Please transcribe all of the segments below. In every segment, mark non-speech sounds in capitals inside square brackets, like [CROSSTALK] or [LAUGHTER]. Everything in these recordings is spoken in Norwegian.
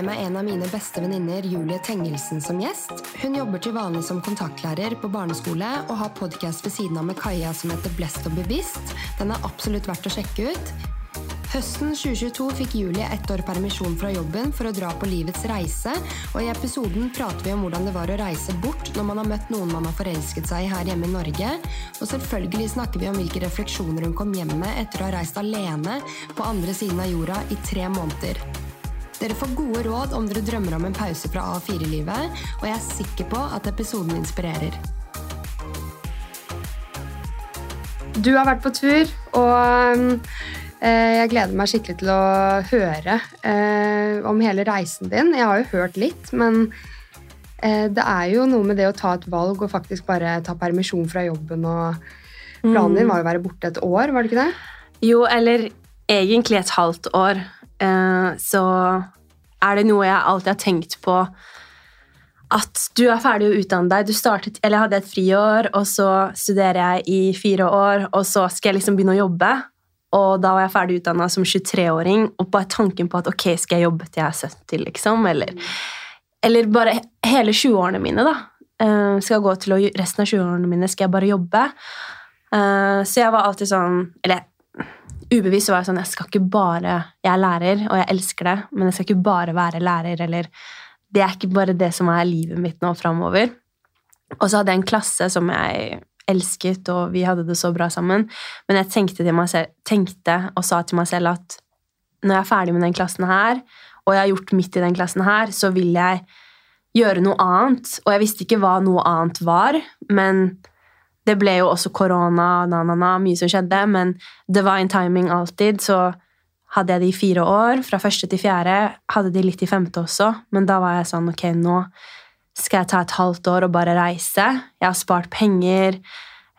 med meg en av mine beste venninner, Julie Tengelsen, som gjest. Hun jobber til vanlig som kontaktlærer på barneskole og har podkast ved siden av med Kaja som heter Blest og bevisst. Den er absolutt verdt å sjekke ut. Høsten 2022 fikk Julie ett år permisjon fra jobben for å dra på livets reise, og i episoden prater vi om hvordan det var å reise bort når man har møtt noen man har forelsket seg i her hjemme i Norge, og selvfølgelig snakker vi om hvilke refleksjoner hun kom hjem med etter å ha reist alene på andre siden av jorda i tre måneder. Dere får gode råd om dere drømmer om en pause fra A4-livet, og jeg er sikker på at episoden inspirerer. Du har vært på tur, og Eh, jeg gleder meg skikkelig til å høre eh, om hele reisen din. Jeg har jo hørt litt, men eh, det er jo noe med det å ta et valg og faktisk bare ta permisjon fra jobben. og Planen din mm. var jo å være borte et år, var det ikke det? Jo, eller egentlig et halvt år. Så er det noe jeg alltid har tenkt på at du er ferdig å utdanne deg. Du startet, eller Jeg hadde et friår, og så studerer jeg i fire år, og så skal jeg liksom begynne å jobbe. Og da var jeg ferdig utdanna som 23-åring, og bare tanken på at ok, skal jeg jobbe til jeg er 70, liksom? Eller, eller bare hele 20-årene mine, da. Uh, skal jeg gå til å, Resten av 20-årene mine skal jeg bare jobbe. Uh, så jeg var alltid sånn Eller ubevisst var jeg sånn Jeg skal ikke bare Jeg er lærer, og jeg elsker det, men jeg skal ikke bare være lærer, eller Det er ikke bare det som er livet mitt nå framover. Og så hadde jeg en klasse som jeg elsket, og vi hadde det så bra sammen. Men jeg tenkte, selv, tenkte, og sa til meg selv at når jeg er ferdig med den klassen her, og jeg har gjort midt i den klassen her, så vil jeg gjøre noe annet. Og jeg visste ikke hva noe annet var, men det ble jo også korona, na, na, na, mye som skjedde, men det var en timing alltid, så hadde jeg det i fire år, fra første til fjerde. Hadde de litt i femte også, men da var jeg sånn Ok, nå skal jeg ta et halvt år og bare reise. Jeg har spart penger.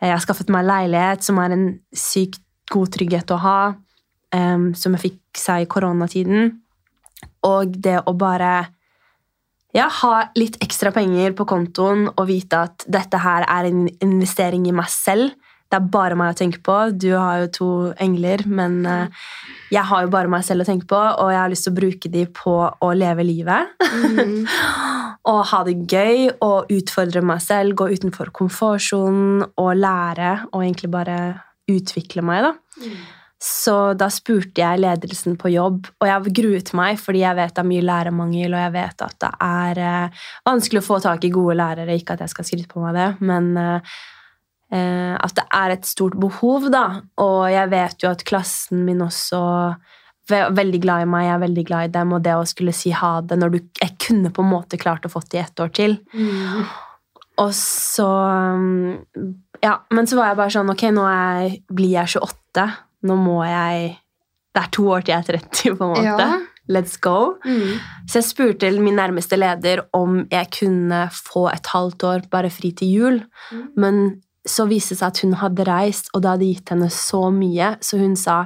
Jeg har skaffet meg leilighet, som er en sykt god trygghet å ha. Um, som jeg fikk seg i koronatiden. Og det å bare ja, ha litt ekstra penger på kontoen og vite at dette her er en investering i meg selv. Det er bare meg å tenke på. Du har jo to engler, men uh, jeg har jo bare meg selv å tenke på, og jeg har lyst til å bruke de på å leve livet. Mm. [LAUGHS] og ha det gøy og utfordre meg selv, gå utenfor komfortsonen og lære og egentlig bare utvikle meg. da. Mm. Så da spurte jeg ledelsen på jobb, og jeg gruet meg fordi jeg vet det er mye lærermangel, og jeg vet at det er eh, vanskelig å få tak i gode lærere. Ikke at jeg skal skryte på meg det, men eh, eh at det er et stort behov, da. Og jeg vet jo at klassen min også er veldig glad i meg, jeg er veldig glad i dem, og det å skulle si ha det når du Jeg kunne på en måte klart å få det i ett år til. Mm. Og så um, Ja, men så var jeg bare sånn Ok, nå jeg, blir jeg 28. Nå må jeg Det er to år til jeg er 30, på en måte. Ja. Let's go. Mm. Så jeg spurte min nærmeste leder om jeg kunne få et halvt år bare fri til jul. Mm. Men så viste det seg at hun hadde reist, og det hadde gitt henne så mye, så hun sa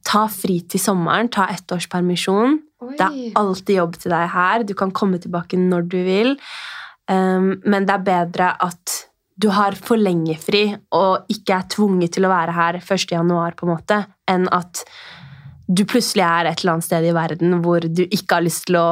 Ta fri til sommeren, ta ettårspermisjon. Det er alltid jobb til deg her. Du kan komme tilbake når du vil. Um, men det er bedre at du har for lenge fri og ikke er tvunget til å være her 1. januar, på en måte, enn at du plutselig er et eller annet sted i verden hvor du ikke har lyst til å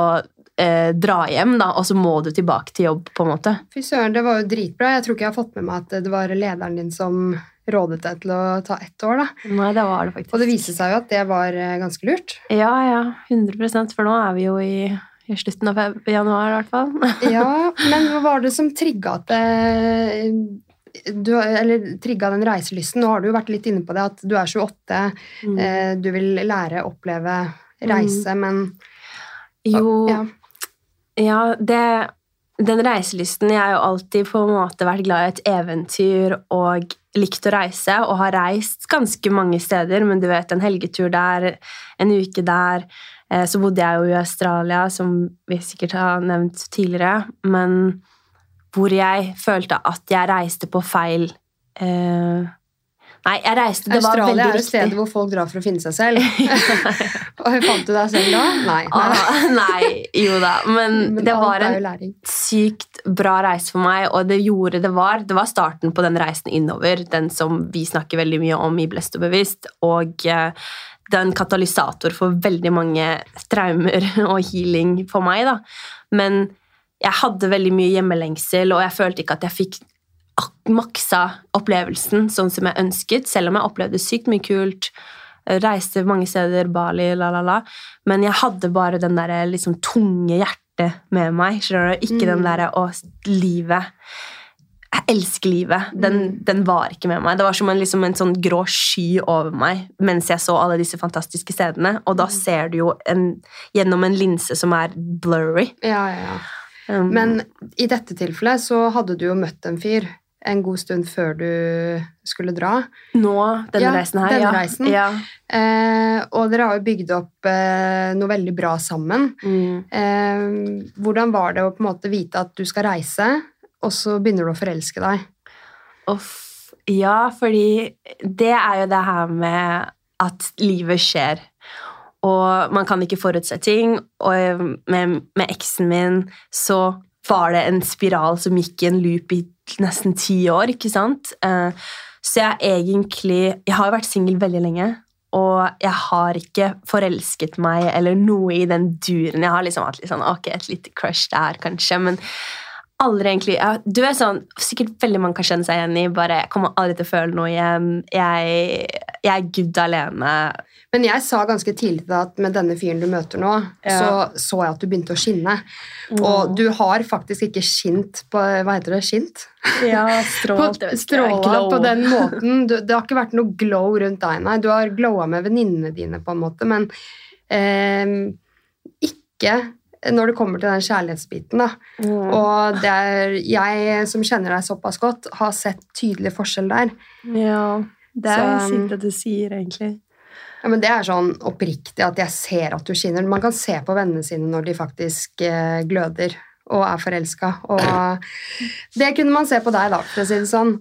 eh, dra hjem, da, og så må du tilbake til jobb. på en måte. Fy søren, det var jo dritbra. Jeg tror ikke jeg har fått med meg at det var lederen din som rådet deg til å ta ett år, da. Nei, det var det faktisk. Og det viste seg jo at det var eh, ganske lurt. Ja, ja. 100% For nå er vi jo i, i slutten av januar, i hvert fall. [LAUGHS] ja, men hva var det som trigga at du, eller trigga den reiselysten. Nå har du jo vært litt inne på det, at du er 28, mm. eh, du vil lære, oppleve, reise, mm. men Jo. Ja, ja det den reiselysten Jeg har jo alltid på en måte vært glad i et eventyr og likt å reise, og har reist ganske mange steder, men du vet, en helgetur der, en uke der. Eh, så bodde jeg jo i Australia, som vi sikkert har nevnt tidligere, men hvor jeg følte at jeg reiste på feil eh, Nei, jeg reiste, det Australia var veldig er jo stedet hvor folk drar for å finne seg selv. [LAUGHS] [LAUGHS] og Fant du deg selv da? Nei. Nei, [LAUGHS] ah, nei jo da. Men, Men det var en sykt bra reise for meg, og det gjorde det var Det var starten på den reisen innover, den som vi snakker veldig mye om i Blest og bevisst. Og eh, det er en katalysator for veldig mange traumer [LAUGHS] og healing for meg. da. Men jeg hadde veldig mye hjemmelengsel, og jeg følte ikke at jeg fikk maksa opplevelsen sånn som jeg ønsket, selv om jeg opplevde sykt mye kult. Reiste mange steder, Bali, la, la, la. Men jeg hadde bare den der liksom, tunge hjertet med meg. skjønner du? Ikke mm. den derre Å, livet jeg elsker livet. Den, mm. den, var ikke med meg. Det var som en, liksom en, sånn grå sky over meg mens jeg så alle disse fantastiske stedene. Og da mm. ser du jo en, gjennom en linse som er blurry. Ja, ja, ja. Um, Men i dette tilfellet så hadde du jo møtt en fyr en god stund før du skulle dra. Nå? Denne ja, reisen her? Denne ja. reisen. Ja. Eh, og dere har jo bygd opp eh, noe veldig bra sammen. Mm. Eh, hvordan var det å på en måte vite at du skal reise, og så begynner du å forelske deg? Uff. Ja, fordi det er jo det her med at livet skjer. Og man kan ikke forutse ting. Og med, med eksen min så var det en spiral som gikk i en loop i nesten ti år, ikke sant? Eh, så jeg egentlig Jeg har vært singel veldig lenge. Og jeg har ikke forelsket meg eller noe i den duren. Jeg har liksom hatt litt sånn, ok, et lite crush der, kanskje, men aldri egentlig Du er sånn, Sikkert veldig mange kan kjenne seg igjen i bare Jeg kommer aldri til å føle noe igjen. Jeg, jeg er good alene. Men jeg sa ganske tidlig til deg at med denne fyren du møter nå, ja. så så jeg at du begynte å skinne. Mm. Og du har faktisk ikke skint på Hva heter det? Skint? Ja, [LAUGHS] strålt. på, stråla på den måten. [LAUGHS] Du, det har ikke vært noe glow rundt deg, nei. Du har glowa med venninnene dine, på en måte, men eh, ikke når det kommer til den kjærlighetsbiten. Da. Mm. Og det er jeg som kjenner deg såpass godt, har sett tydelig forskjell der. Ja, det er Så, sint at du sier, egentlig. Ja, men Det er sånn oppriktig at jeg ser at du skinner. Man kan se på vennene sine når de faktisk eh, gløder og er forelska. Og det kunne man se på deg, da, for å si det sånn.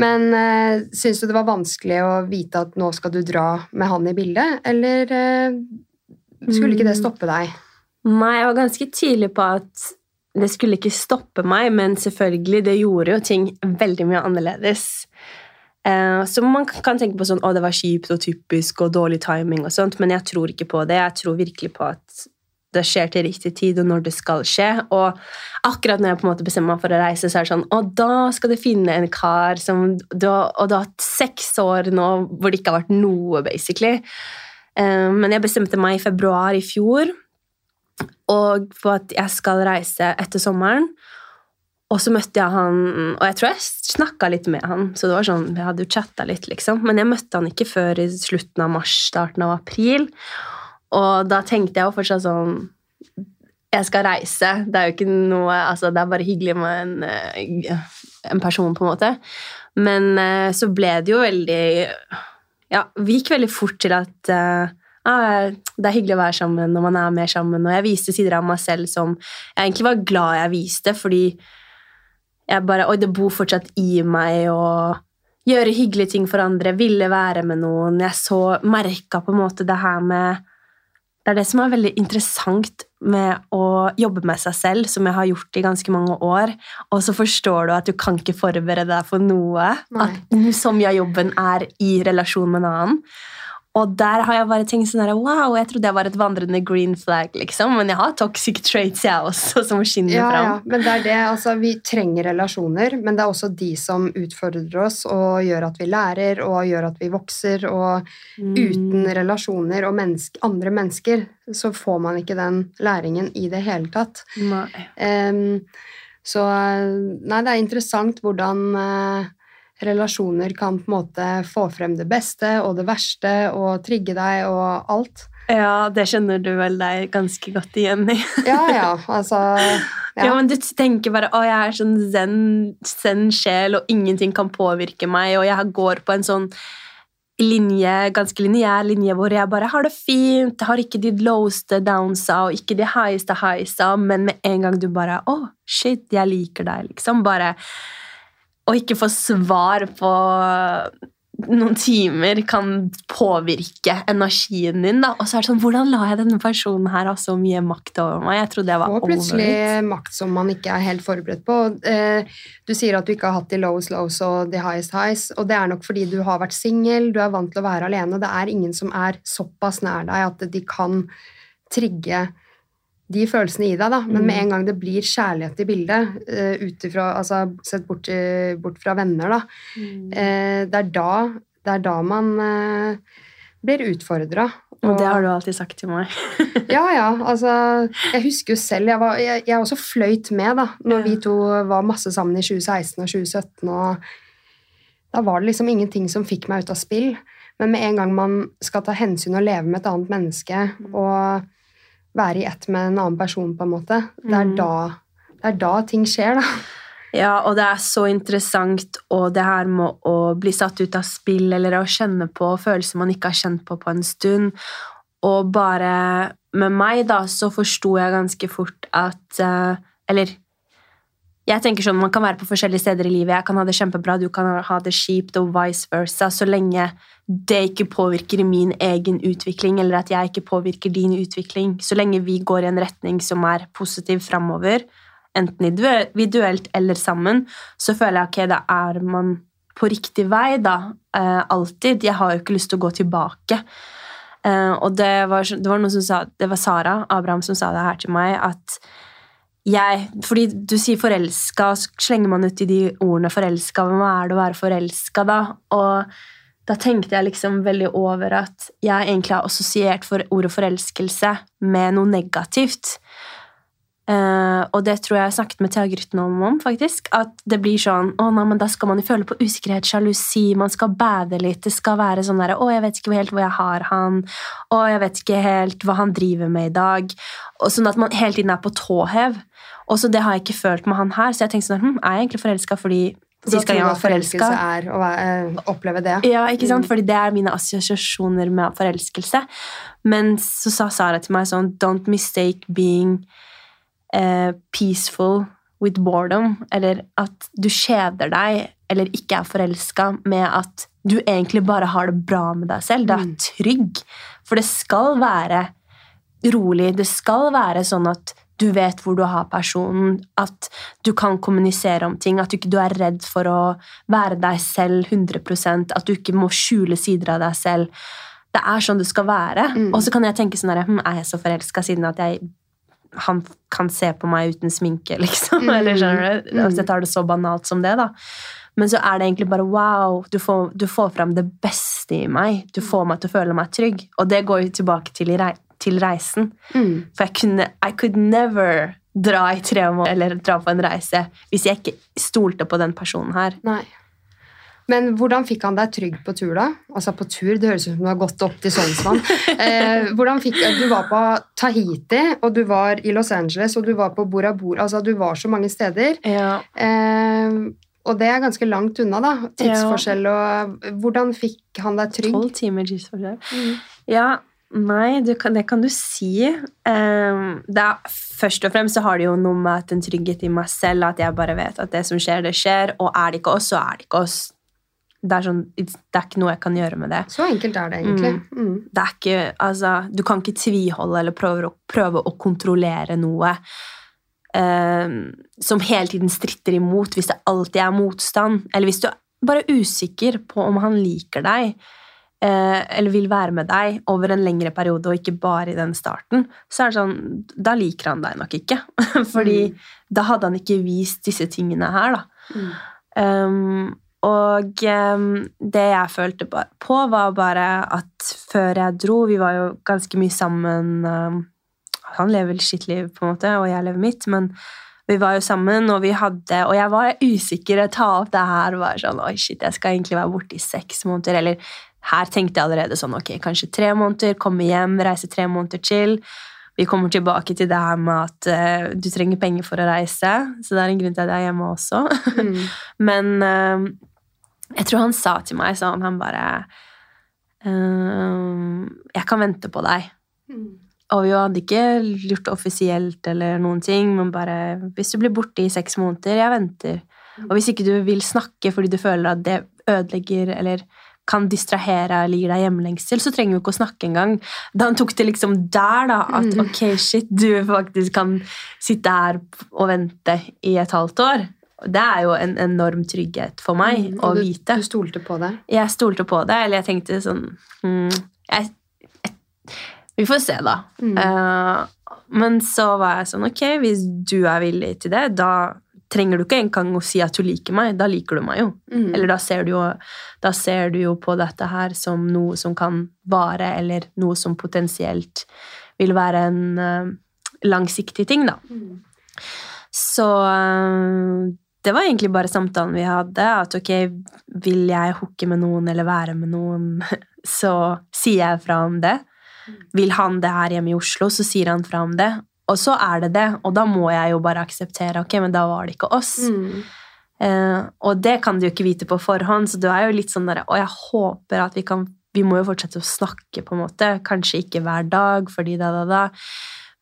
Men eh, syns du det var vanskelig å vite at nå skal du dra med han i bildet, eller eh, skulle ikke det mm. stoppe deg? Nei, jeg var ganske tidlig på at det skulle ikke stoppe meg, men selvfølgelig, det gjorde jo ting veldig mye annerledes. Eh, så man kan tenke på sånn å, det var kjipt og typisk og dårlig timing og sånt, men jeg tror ikke på det. Jeg tror virkelig på at det skjer til riktig tid, og når det skal skje. Og akkurat når jeg på en måte bestemmer meg for å reise, så er det sånn Å, da skal du finne en kar som du, Og du har hatt seks år nå hvor det ikke har vært noe, basically. Eh, men jeg bestemte meg i februar i fjor og på at jeg skal reise etter sommeren. Og så møtte jeg han, og jeg tror jeg snakka litt med han. så det var sånn, vi hadde jo chatta litt, liksom. Men jeg møtte han ikke før i slutten av mars, starten av april. Og da tenkte jeg jo fortsatt sånn Jeg skal reise. Det er jo ikke noe altså Det er bare hyggelig med en, eh, en person, på en måte. Men eh, så ble det jo veldig Ja, vi gikk veldig fort til at uh, ah, det er hyggelig å være sammen når man er mer sammen. Og jeg viste sider av meg selv som jeg egentlig var glad jeg viste, fordi jeg bare Oi, det bor fortsatt i meg å gjøre hyggelige ting for andre, ville være med noen. Jeg så merka på en måte det her med Det er det som er veldig interessant med å jobbe med seg selv, som jeg har gjort i ganske mange år. Og så forstår du at du kan ikke forberede deg for noe. At som av jobben er i relasjon med en annen. Og der har jeg bare tenkt sånn her, wow, jeg trodde jeg var et vandrende green flag, liksom. Men jeg har toxic traits, jeg også, som skinner ja, fram. Ja, men det er det, altså, Vi trenger relasjoner, men det er også de som utfordrer oss og gjør at vi lærer og gjør at vi vokser. Og mm. uten relasjoner og menneske, andre mennesker så får man ikke den læringen i det hele tatt. Nei. Um, så nei, det er interessant hvordan uh, relasjoner kan på en måte få frem det beste og det verste og trigge deg og alt. Ja, det kjenner du vel deg ganske godt igjen i. [LAUGHS] ja, ja, altså ja. ja. men du tenker bare å, jeg er sånn zen, zen sjel, og ingenting kan påvirke meg, og jeg går på en sånn linje, ganske lineær linje hvor jeg bare har det fint, har ikke de loweste downsa og ikke de higheste highsa, men med en gang du bare Å, shit, jeg liker deg, liksom. Bare og ikke få svar på noen timer kan påvirke energien din. da, Og så er det sånn, hvordan lar jeg denne personen her ha så mye makt over meg? Jeg trodde jeg var Og plutselig over it. makt som man ikke er helt forberedt på. Eh, Du sier at du ikke har hatt de lowest lows og de highest highs, og det er nok fordi du har vært singel, du er vant til å være alene, det er ingen som er såpass nær deg at de kan trigge de følelsene i deg, da. Men med Mm. en gang det blir kjærlighet i bildet, uh, utifra, altså sett bort, uh, bort fra venner, da, Mm. eh, det, er da det er da man blir utfordra. Og det har du alltid sagt til meg. [LAUGHS] Ja, ja. Altså, [LAUGHS] jeg husker jo selv Jeg, var, jeg, jeg også fløyt med da når Ja. vi to var masse sammen i 2016 og 2017. og Da var det liksom ingenting som fikk meg ut av spill. Men med en gang man skal ta hensyn og leve med et annet menneske og være i ett med en annen person, på en måte, det er, Mm. da, det er da ting skjer, da. Ja, og det er så interessant, og det her med å bli satt ut av spill eller å kjenne på følelser man ikke har kjent på på en stund. Og bare med meg, da, så forsto jeg ganske fort at eh, Eller jeg tenker sånn, man kan være på forskjellige steder i livet. Jeg kan ha det kjempebra, du kan ha det kjipt, og vice versa. Så lenge det ikke påvirker min egen utvikling, eller at jeg ikke påvirker din utvikling. Så lenge vi går i en retning som er positiv framover, enten individuelt eller sammen, så føler jeg ok, da er man på riktig vei, da. Eh, alltid. Jeg har jo ikke lyst til å gå tilbake. Eh, og det var, det var noen som sa, det var Sara Abraham som sa det her til meg, at jeg, fordi du sier forelska, så slenger man ut i de ordene forelska. Hva er det å være forelska, da? Og da tenkte jeg liksom veldig over at jeg egentlig har assosiert for ordet forelskelse med noe negativt. Eh, og det tror jeg jeg snakket med Thea Grytten om, om, faktisk. At det blir sånn å nei, men da skal man jo føle på usikkerhet, sjalusi, man skal bade litt. Det skal være sånn derre Å, jeg vet ikke helt hvor jeg har han. Å, jeg vet ikke helt hva han driver med i dag. Og sånn at man hele tiden er på tå hev. Og så det har jeg ikke følt med han her, så jeg tenkte sånn hm, Er jeg egentlig forelska fordi Da tror du at forelskelse er å eh, oppleve det. ja, ikke sant? Mm. Fordi det er mine assosiasjoner med forelskelse. Men så sa Sara til meg sånn Don't mistake being eh, peaceful with boredom. Eller at du kjeder deg eller ikke er forelska med at du egentlig bare har det bra med deg selv. Det er Mm. trygg. For det skal være rolig. Det skal være sånn at du vet hvor du har personen, at du kan kommunisere om ting, at du ikke er redd for å være deg selv 100 at du ikke må skjule sider av deg selv. Det er sånn det skal være. Mm. Og så kan jeg tenke sånn her, hm, Er jeg så forelska siden at jeg han kan se på meg uten sminke, [LAUGHS] liksom? Mm. Eller skjønner du? Mm. Altså, jeg tar det så banalt som det, da. Men så er det egentlig bare wow, du får, du får fram det beste i meg. Du får meg til å føle meg trygg. Og det går jo tilbake til, rei til reisen. Mm. For jeg kunne I could never dra i tre måneder eller dra på en reise hvis jeg ikke stolte på den personen her. Nei. Men hvordan fikk han deg trygg på tur, da? Altså på tur, Det høres ut som du har gått opp til Sognsvann. [LAUGHS] Eh, hvordan fikk, du var på Tahiti, og du var i Los Angeles, og du var på Bora Bora. Altså, du var så mange steder. Ja. Eh, og det er ganske langt unna, da. Tidsforskjell og Hvordan fikk han deg trygg? Tolv timer tidsforskjell. Mm. Ja, nei, kan, det kan du si. Det er, først og fremst så har det jo noe med at en trygghet i meg selv, at jeg bare vet at det som skjer, det skjer, og er det ikke oss, så er det ikke oss. Det er, sånn, det er ikke noe jeg kan gjøre med det. Så enkelt er det egentlig. Mm. det er ikke, altså, du kan ikke tviholde eller prøve prøve å kontrollere noe eh, som hele tiden stritter imot hvis det alltid er motstand. Eller hvis du er bare usikker på om han liker deg eh, eller vil være med deg over en lengre periode og ikke bare i den starten, så er det sånn Da liker han deg nok ikke. [LAUGHS] Fordi Mm. da hadde han ikke vist disse tingene her, da. Mm. Um, og um, det jeg følte på, var bare at før jeg dro Vi var jo ganske mye sammen. Um, han lever vel sitt liv, på en måte, og jeg lever mitt, men vi var jo sammen, og vi hadde Og jeg var usikker. å Ta opp det her og var sånn Oi, shit, jeg skal egentlig være borte i seks måneder. Eller her tenkte jeg allerede sånn Ok, kanskje tre måneder. Komme hjem, reise tre måneder til. Vi kommer tilbake til det her med at uh, du trenger penger for å reise, så det er en grunn til at jeg er hjemme også. Mm. [LAUGHS] Men eh, jeg tror han sa til meg sånn Han bare ehm, Jeg kan vente på deg. Mm. Og vi hadde ikke gjort det offisielt, eller noen ting, men bare Hvis du blir borte i seks måneder, jeg venter. Og hvis ikke du vil snakke fordi du føler at det ødelegger eller kan distrahere eller gir deg hjemlengsel, så trenger vi ikke å snakke engang. Da han tok det liksom der, da, at Mm. ok, shit, du faktisk kan sitte her og vente i et halvt år. Det er jo en enorm trygghet for meg Mm, å du, vite. Du stolte på det? Jeg stolte på det, eller jeg tenkte sånn mm, jeg, jeg, Vi får se, da. Mm. Uh, men så var jeg sånn Ok, hvis du er villig til det, da trenger du ikke engang å si at du liker meg. Da liker du meg jo. Mm. Eller da ser, du jo, da ser du jo på dette her som noe som kan vare, eller noe som potensielt vil være en uh, langsiktig ting, da. Mm. Så øh, det var egentlig bare samtalen vi hadde. At ok, vil jeg hooke med noen eller være med noen, [LAUGHS] så sier jeg fra om det. Vil han det her hjemme i Oslo, så sier han fra om det. Og så er det det, og da må jeg jo bare akseptere ok, men da var det ikke oss. Mm. Eh, og det kan du jo ikke vite på forhånd, så du er jo litt sånn der Og jeg håper at vi kan Vi må jo fortsette å snakke, på en måte. Kanskje ikke hver dag, fordi da, da, da.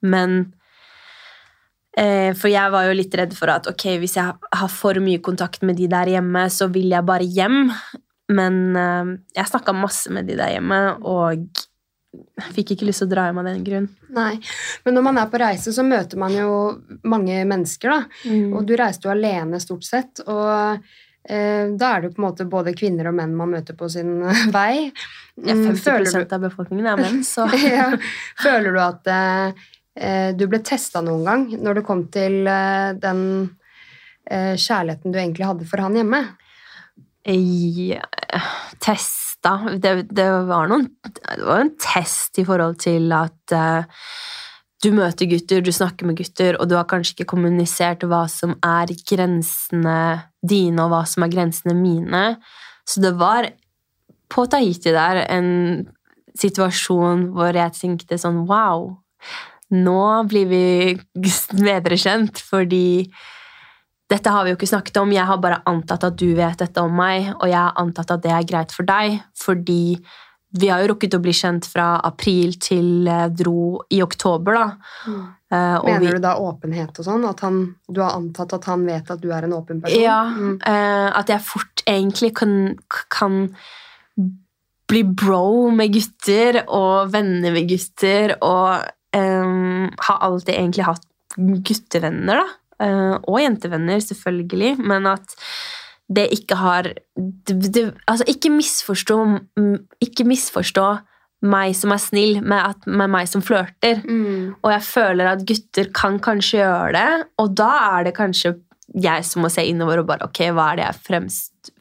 Men For jeg var jo litt redd for at ok, hvis jeg har for mye kontakt med de der hjemme, så vil jeg bare hjem. Men eh, jeg snakka masse med de der hjemme, og fikk ikke lyst til å dra hjem av den grunn. Nei, men når man er på reise, så møter man jo mange mennesker, da. Og du reiste jo alene stort sett, og eh, da er det jo på en måte både kvinner og menn man møter på sin vei. Ja, Mm, 50 føler du, av befolkningen er menn, så [LAUGHS] ja, føler du at eh, eh, du ble testa noen gang når det kom til eh, den eh, kjærligheten du egentlig hadde for han hjemme? Ja, testa det, det, var noen, det var en test i forhold til at uh, du møter gutter, du snakker med gutter, og du har kanskje ikke kommunisert hva som er grensene dine, og hva som er grensene mine. Så det var på Tahiti der en situasjon hvor jeg tenkte sånn Wow, nå blir vi [LAUGHS] bedre kjent, fordi dette har vi jo ikke snakket om. Jeg har bare antatt at du vet dette om meg, og jeg har antatt at det er greit for deg, fordi vi har jo rukket å bli kjent fra april til eh, dro i oktober, da. Eh, og Mener vi- du da åpenhet og sånn? At han, du har antatt at han vet at du er en åpen person? Ja, Mm. Uh, at jeg fort egentlig kan, kan bli bro med gutter og venner med gutter og eh, har alltid egentlig hatt guttevenner, da. Uh, og jentevenner, selvfølgelig, men at det ikke har det, det, Altså, ikke misforstå, ikke misforstå meg som er snill, med, at, med meg som flørter. Mm. Og jeg føler at gutter kan kanskje gjøre det, og da er det kanskje jeg som må se innover og bare Ok, hva er det jeg fremst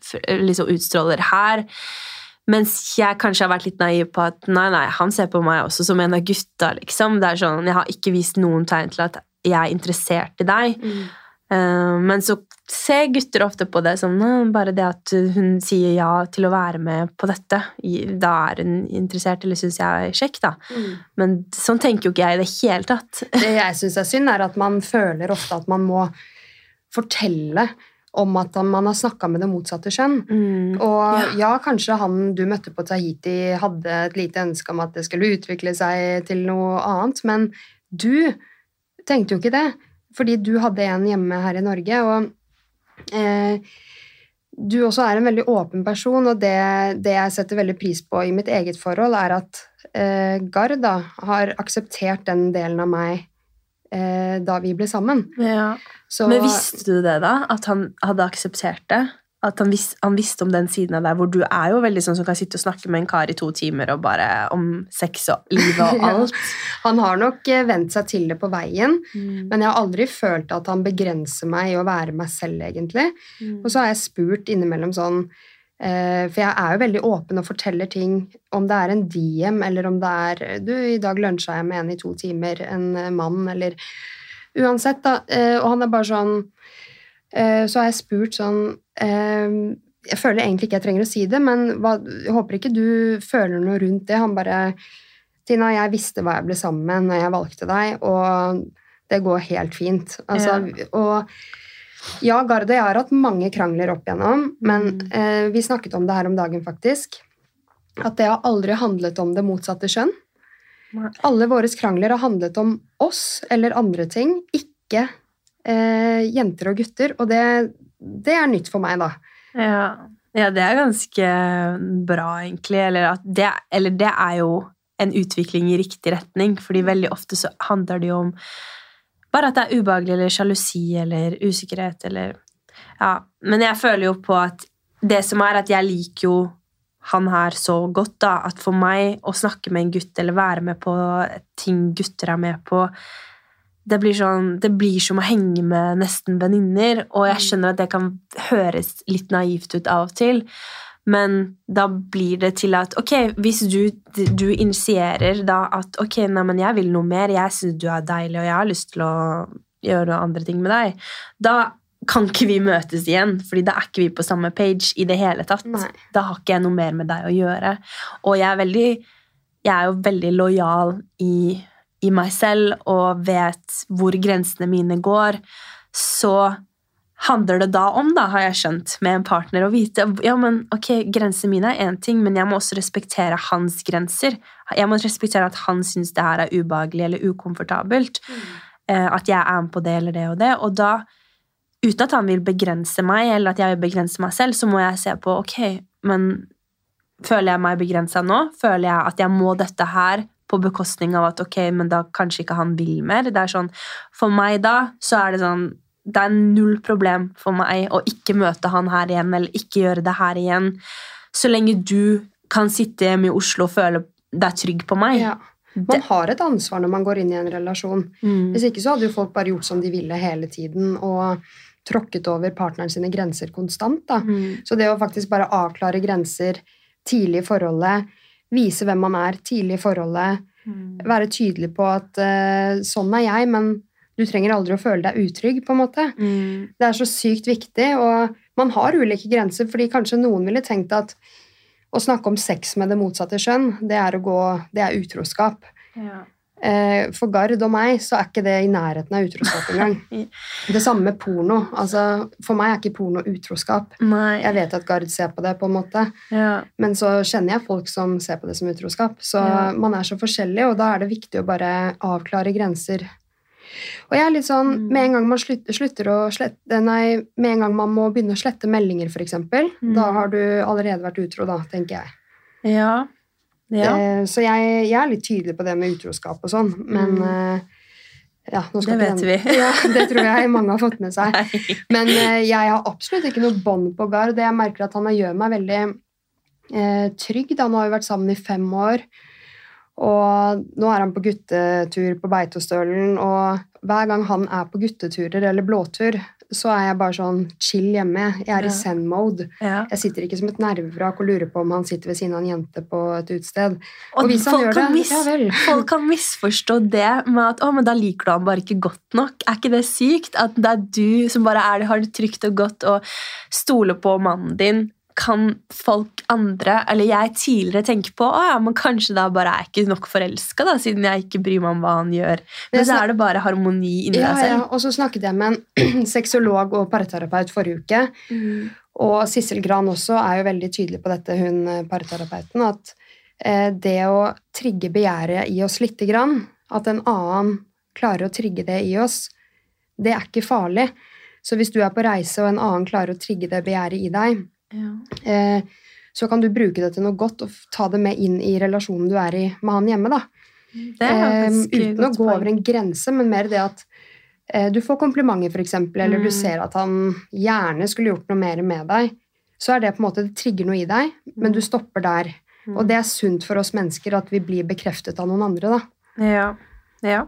liksom utstråler her? Mens jeg kanskje har vært litt naiv på at nei, nei, han ser på meg også som en av gutta, liksom. Det er sånn, Jeg har ikke vist noen tegn til at jeg er interessert i deg. Mm. Uh, men så ser gutter ofte på det som sånn, bare det at hun sier ja til å være med på dette. Da er hun interessert, eller syns jeg er kjekk, da. Mm. Men sånn tenker jo ikke jeg i det hele tatt. Det jeg syns er synd, er at man føler ofte at man må fortelle om at man har snakka med det motsatte kjønn. Mm. Og ja. kanskje han du møtte på Tahiti, hadde et lite ønske om at det skulle utvikle seg til noe annet, men du tenkte jo ikke det, fordi du hadde en hjemme her i Norge, og eh, du også er en veldig åpen person, og det, det jeg setter veldig pris på i mitt eget forhold, er at eh, Gard da, har akseptert den delen av meg eh, da vi ble sammen. Ja. Så, Men visste du det, da? At han hadde akseptert det? At han, vis, han visste om den siden av deg hvor du er jo veldig sånn som kan sitte og snakke med en kar i to timer og bare om sex og livet og [LAUGHS] Ja. alt? Han har nok eh, vent seg til det på veien, Mm. men jeg har aldri følt at han begrenser meg i å være meg selv, egentlig. Og så har jeg spurt innimellom sånn For jeg er jo veldig åpen og forteller ting, om det er en DM, eller om det er Du, i dag lunsja jeg med en i to timer, en eh, mann, eller Uansett, da. Eh, og han er bare sånn eh, Så har jeg spurt sånn eh, Jeg føler egentlig ikke jeg trenger å si det, men jeg håper ikke du føler noe rundt det. Han bare Tina, jeg visste hva jeg ble sammen med når jeg valgte deg, og det går helt fint. Altså, Og ja, Gard og jeg har hatt mange krangler opp igjennom, men Mm. eh, vi snakket om det her om dagen, faktisk. At det har aldri handlet om det motsatte kjønn. Alle våre krangler har handlet om oss eller andre ting, ikke eh, jenter og gutter. Og det, det er nytt for meg, da. Ja. Ja, det er ganske bra, egentlig. Eller, at det, eller det er jo en utvikling i riktig retning, fordi veldig ofte så handler det jo om bare at det er ubehagelig eller sjalusi eller usikkerhet eller Ja. Men jeg føler jo på at det som er at jeg liker jo han her så godt, da, at for meg å snakke med en gutt eller være med på ting gutter er med på det blir, sånn, det blir som å henge med nesten venninner, og jeg skjønner at det kan høres litt naivt ut av og til, men da blir det til at ok, hvis du, du initierer da at ok, nei, men jeg vil noe mer, jeg syns du er deilig, og jeg har lyst til å gjøre andre ting med deg, da kan ikke vi møtes igjen, fordi da er ikke vi på samme page i det hele tatt. Nei. Da har ikke jeg noe mer med deg å gjøre. Og jeg er, veldig, jeg er jo veldig lojal i, i meg selv og vet hvor grensene mine går. Så handler det da om, da, har jeg skjønt, med en partner å vite ja, men ok, grensene mine er én ting, men jeg må også respektere hans grenser. Jeg må respektere at han syns det her er ubehagelig eller ukomfortabelt. Mm. At jeg er med på det eller det og det. Og da, uten at han vil begrense meg, eller at jeg vil begrense meg selv, så må jeg se på ok, men føler jeg meg begrensa nå? Føler jeg at jeg må dette her på bekostning av at ok, men da kanskje ikke han vil mer? Det er sånn, For meg da så er det sånn det er null problem for meg å ikke møte han her igjen, eller ikke gjøre det her igjen, så lenge du kan sitte hjemme i Oslo og føle deg trygg på meg. Ja. Man har et ansvar når man går inn i en relasjon. Mm. Hvis ikke så hadde jo folk bare gjort som de ville hele tiden og tråkket over partneren sine grenser konstant. da. Mm. Så det å faktisk bare avklare grenser tidlig i forholdet, vise hvem man er tidlig i forholdet, Mm. være tydelig på at uh, sånn er jeg, men du trenger aldri å føle deg utrygg, på en måte. Mm. Det er så sykt viktig, og man har ulike grenser, fordi kanskje noen ville tenkt at å snakke om sex med det motsatte kjønn, det er, å gå, det er utroskap. Ja. Eh, for Gard og meg så er ikke det i nærheten av utroskap engang. [LAUGHS] Det samme med porno. Altså, for meg er ikke porno utroskap. Nei. Jeg vet at Gard ser på det, på en måte, Ja. men så kjenner jeg folk som ser på det som utroskap. Så Ja. man er så forskjellig, og da er det viktig å bare avklare grenser. Og jeg er litt sånn, Mm. Med en gang man slutter, slutter å slette Nei, med en gang man må begynne å slette meldinger, f.eks., Mm. da har du allerede vært utro, da, tenker jeg. Ja. ja. Eh, så jeg, jeg er litt tydelig på det med utroskap og sånn, men Mm. eh, ja, Det vet vi. [LAUGHS] Ja, det tror jeg mange har fått med seg. Men eh, jeg har absolutt ikke noe bånd på Gard. Jeg merker at han gjør meg veldig eh, trygg. Da. Nå har vi vært sammen i fem år. Og nå er han på guttetur på Beitostølen, og hver gang han er på gutteturer eller blåtur, så er jeg bare sånn chill hjemme. Jeg er Ja. i zen-mode. Ja. Jeg sitter ikke som et nervevrak og lurer på om han sitter ved siden av en jente på et utested. Og, Og hvis han gjør det, ja vel. folk kan misforstå det med at å, men da liker du ham bare ikke godt nok. Er ikke det sykt? At det er du som bare er det, har det trygt og godt og stoler på mannen din. Kan folk andre, eller jeg tidligere tenke på å ja, men kanskje da bare er jeg ikke nok forelska, siden jeg ikke bryr meg om hva han gjør. Men så er det bare harmoni inni Ja, deg ja. Og så snakket jeg med en [CLEARS THROAT] sexolog og parterapeut forrige uke. Mm. Og Sissel Gran også er jo veldig tydelig på dette, hun eh, parterapeuten, at eh, det å trigge begjæret i oss lite grann, at en annen klarer å trigge det i oss, det er ikke farlig. Så hvis du er på reise, og en annen klarer å trigge det begjæret i deg, Ja. eh, så kan du bruke det til noe godt og ta det med inn i relasjonen du er i med han hjemme. da. Det er Eh, uten å gå over en grense, men mer det at eh, du får komplimenter, for eksempel, eller du Mm. ser at han gjerne skulle gjort noe mer med deg, så er det på en måte, det trigger noe i deg, men du stopper der. Mm. Og det er sunt for oss mennesker at vi blir bekreftet av noen andre. da. Ja. Ja,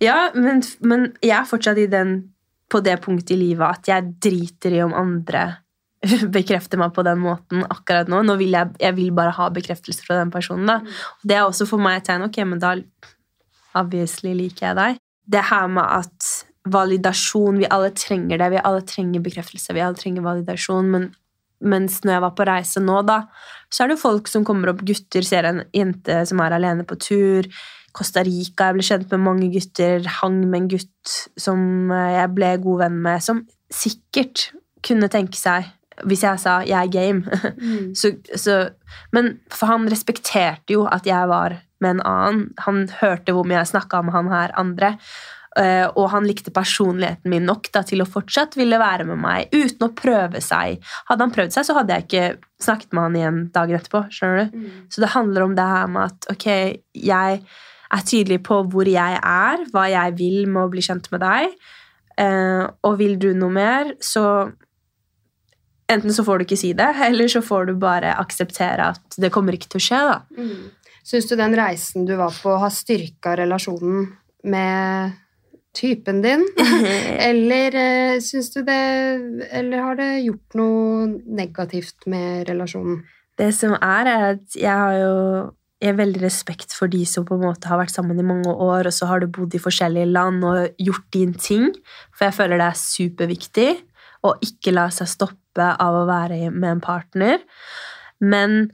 ja men, men jeg er fortsatt i den, på det punktet i livet at jeg driter i om andre [LAUGHS] bekrefter meg på den måten akkurat nå. Nå vil jeg, jeg vil bare ha bekreftelse fra den personen. da. Det er også for meg et tegn. Ok, men da obviously liker jeg deg. Det her med at validasjon Vi alle trenger det. Vi alle trenger bekreftelse. Vi alle trenger validasjon. Men mens når jeg var på reise nå, da, så er det folk som kommer opp, gutter, ser en jente som er alene på tur. Costa Rica, jeg ble kjent med mange gutter, hang med en gutt som jeg ble god venn med, som sikkert kunne tenke seg Hvis jeg sa 'jeg er game', [LAUGHS] så, så Men for han respekterte jo at jeg var med en annen. Han hørte hvor mye jeg snakka med han her andre. Eh, og han likte personligheten min nok da, til å fortsatt ville være med meg uten å prøve seg. Hadde han prøvd seg, så hadde jeg ikke snakket med han igjen dagen etterpå. skjønner du? Så det handler om det her med at ok, jeg er tydelig på hvor jeg er, hva jeg vil med å bli kjent med deg. Eh, og vil du noe mer, så Enten så får du ikke si det, [LAUGHS] eller så får du bare akseptere at det kommer ikke til å skje. da. Syns du den reisen du var på, har styrka relasjonen med typen din? [LAUGHS] eller uh, syns du det Eller har det gjort noe negativt med relasjonen? Det som er, er at jeg har jo jeg har veldig respekt for de som på en måte har vært sammen i mange år, og så har du bodd i forskjellige land og gjort din ting. For jeg føler det er superviktig å ikke la seg stoppe av å være med en partner. Men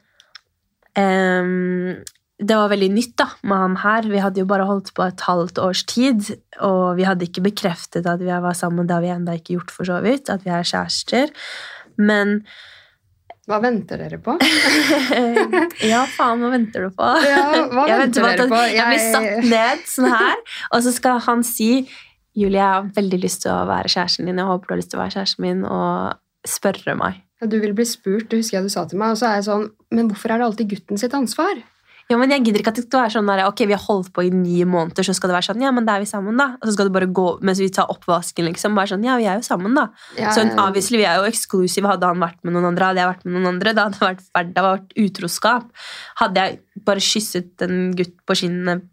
um, det var veldig nytt da, med han her. Vi hadde jo bare holdt på et halvt års tid, og vi hadde ikke bekreftet at vi var sammen. Det har vi ennå ikke gjort, for så vidt, at vi er kjærester. Men Hva venter dere på? [LAUGHS] Ja, faen, hva venter du på? Ja, hva venter venter dere på? jeg blir satt ned sånn her, og så skal han si Julie, jeg har veldig lyst til å være kjæresten din. Jeg håper du har lyst til å være kjæresten min, og spørre meg. Ja, Du vil bli spurt, det husker jeg du sa til meg, og så er jeg sånn Men hvorfor er det alltid gutten sitt ansvar? Ja, men Jeg gidder ikke at det skal være sånn der, ok, vi har holdt på i ni måneder, så skal det være sånn, ja, men da er vi sammen, da. Og så skal det bare gå mens vi tar oppvasken, liksom. Bare sånn, ja, vi er jo sammen, da. Ja, Så obviously, vi er jo eksklusive. Hadde han vært med noen andre, hadde jeg vært med noen andre, da hadde det vært, vært, utroskap. Hadde jeg bare kysset en gutt på kinnet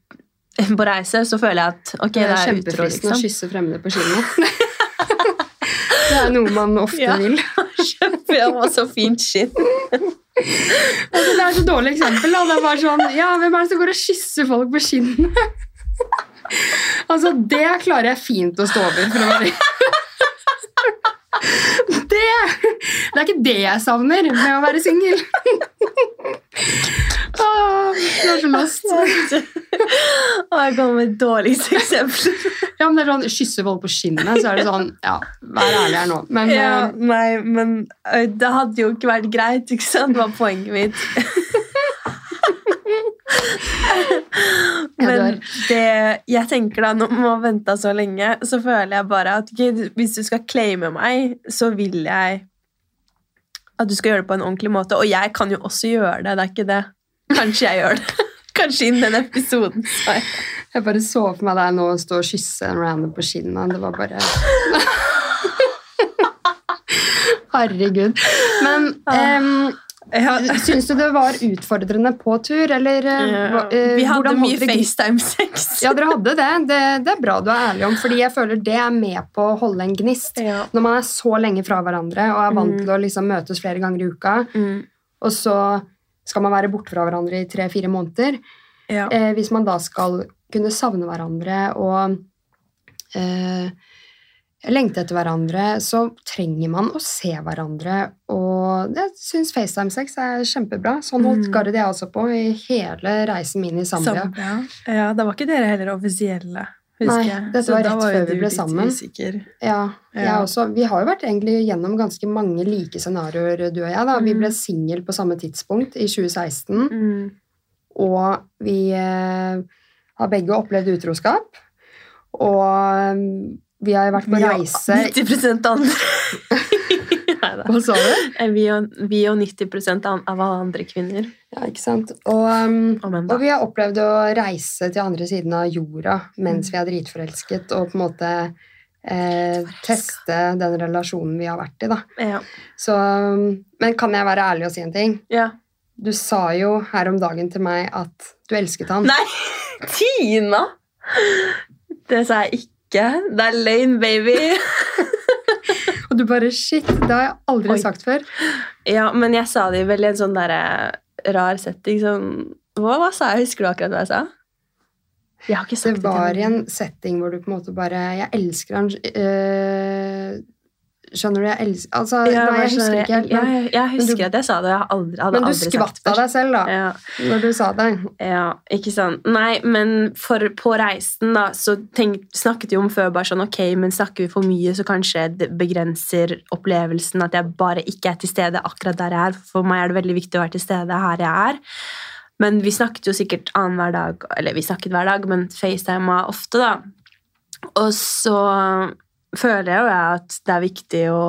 [LAUGHS] på reise, så føler jeg at ok, det det er er utro, kjempefristende å kysse fremmede på kino. [LAUGHS] det er noe man ofte Ja. vil. [LAUGHS] Kjempe, det var så fint shit. Altså, det er så dårlig eksempel. Da. Det er bare sånn, ja, Hvem er det som går og kysser folk på kinnet? altså, det klarer jeg fint å stå over. For å være det, det er ikke det jeg savner med å være singel. Åh, det lost. Og [LAUGHS] jeg kommer med dårligste eksempler. [LAUGHS] Ja, men det er sånn, Kysse folk på skinnet, så er det sånn Ja, vær ærlig her nå. Men Ja, eh, nei, men det hadde jo ikke vært greit, ikke sant? Det var poenget mitt. [LAUGHS] Men det, jeg tenker da, når man har venta så lenge, så føler jeg bare at okay, hvis du skal claime meg, så vil jeg at du skal gjøre det på en ordentlig måte. Og jeg kan jo også gjøre det, det er ikke det. Kanskje jeg gjør det. [LAUGHS] Kanskje innen den episoden. jeg. jeg bare så for meg deg nå stå og kysse en random på kinnet. Det var bare [LAUGHS] Herregud. Men um, Ja, syns du det var utfordrende på tur, eller eh, eh, vi hadde mye FaceTime-sex. Ja, dere hadde det. det. Det er bra du er ærlig om, fordi jeg føler det er med på å holde en gnist. Ja. Når man er så lenge fra hverandre og er vant Mm. til å liksom møtes flere ganger i uka, Mm, og så skal man være borte fra hverandre i tre-fire måneder, ja. eh, hvis man da skal kunne savne hverandre og eh, lengte etter hverandre, så trenger man å se hverandre. Og jeg syns FaceTime-sex er kjempebra. Sånn holdt Mm. Gard jeg også på i hele reisen min i Zambia. Ja, da var ikke dere heller offisielle, Nei, dette Så var rett jo før vi ble sammen. Usikker. Ja, Ja. også. Vi har jo vært egentlig gjennom ganske mange like scenarioer, du og jeg. da. Vi Mm. ble singel på samme tidspunkt, i 2016. Mm. Og vi eh, har begge opplevd utroskap. Og eh, vi har vært på Vi reise [LAUGHS] 90 andre. [LAUGHS] Neida. Hva sa du? Eh, Vi og, vi og 90 av av alle andre kvinner. Ja, ikke sant? Og, um, Og vi har opplevd å reise til andre siden av jorda mens Mm. vi er dritforelsket, og på en måte eh, teste den relasjonen vi har vært i. da. Ja. Så, um, men kan jeg være ærlig og si en ting? ja. Du sa jo her om dagen til meg at du elsket han. Nei! [LAUGHS] Tina! Det sa jeg ikke. Det er lane, baby. [LAUGHS] Og du bare shit, det har jeg aldri Oi. sagt før. Ja, men jeg sa det vel i en sånn derre rar setting. Sånn hva, hva sa jeg? Husker du akkurat hva jeg sa? Jeg har ikke sagt Det var i en setting hvor du på en måte bare Jeg elsker han øh, Skjønner du? Jeg elsker Altså, Ja, nei, jeg husker ikke helt. Men, jeg, jeg husker du- at jeg sa det. Jeg hadde aldri, hadde men du aldri skvatt av deg selv, da, Ja. når du sa det. Ja, ikke sant. Nei, men for, på reisen da, så tenk, snakket vi om før bare sånn, ok, men snakker vi for mye, så kanskje det begrenser opplevelsen at jeg bare ikke er til stede akkurat der jeg er. For meg er det veldig viktig å være til stede her jeg er. Men vi snakket jo sikkert annenhver dag, eller vi snakket hver dag, men FaceTima ofte da. Og så føler jeg jo at det er viktig å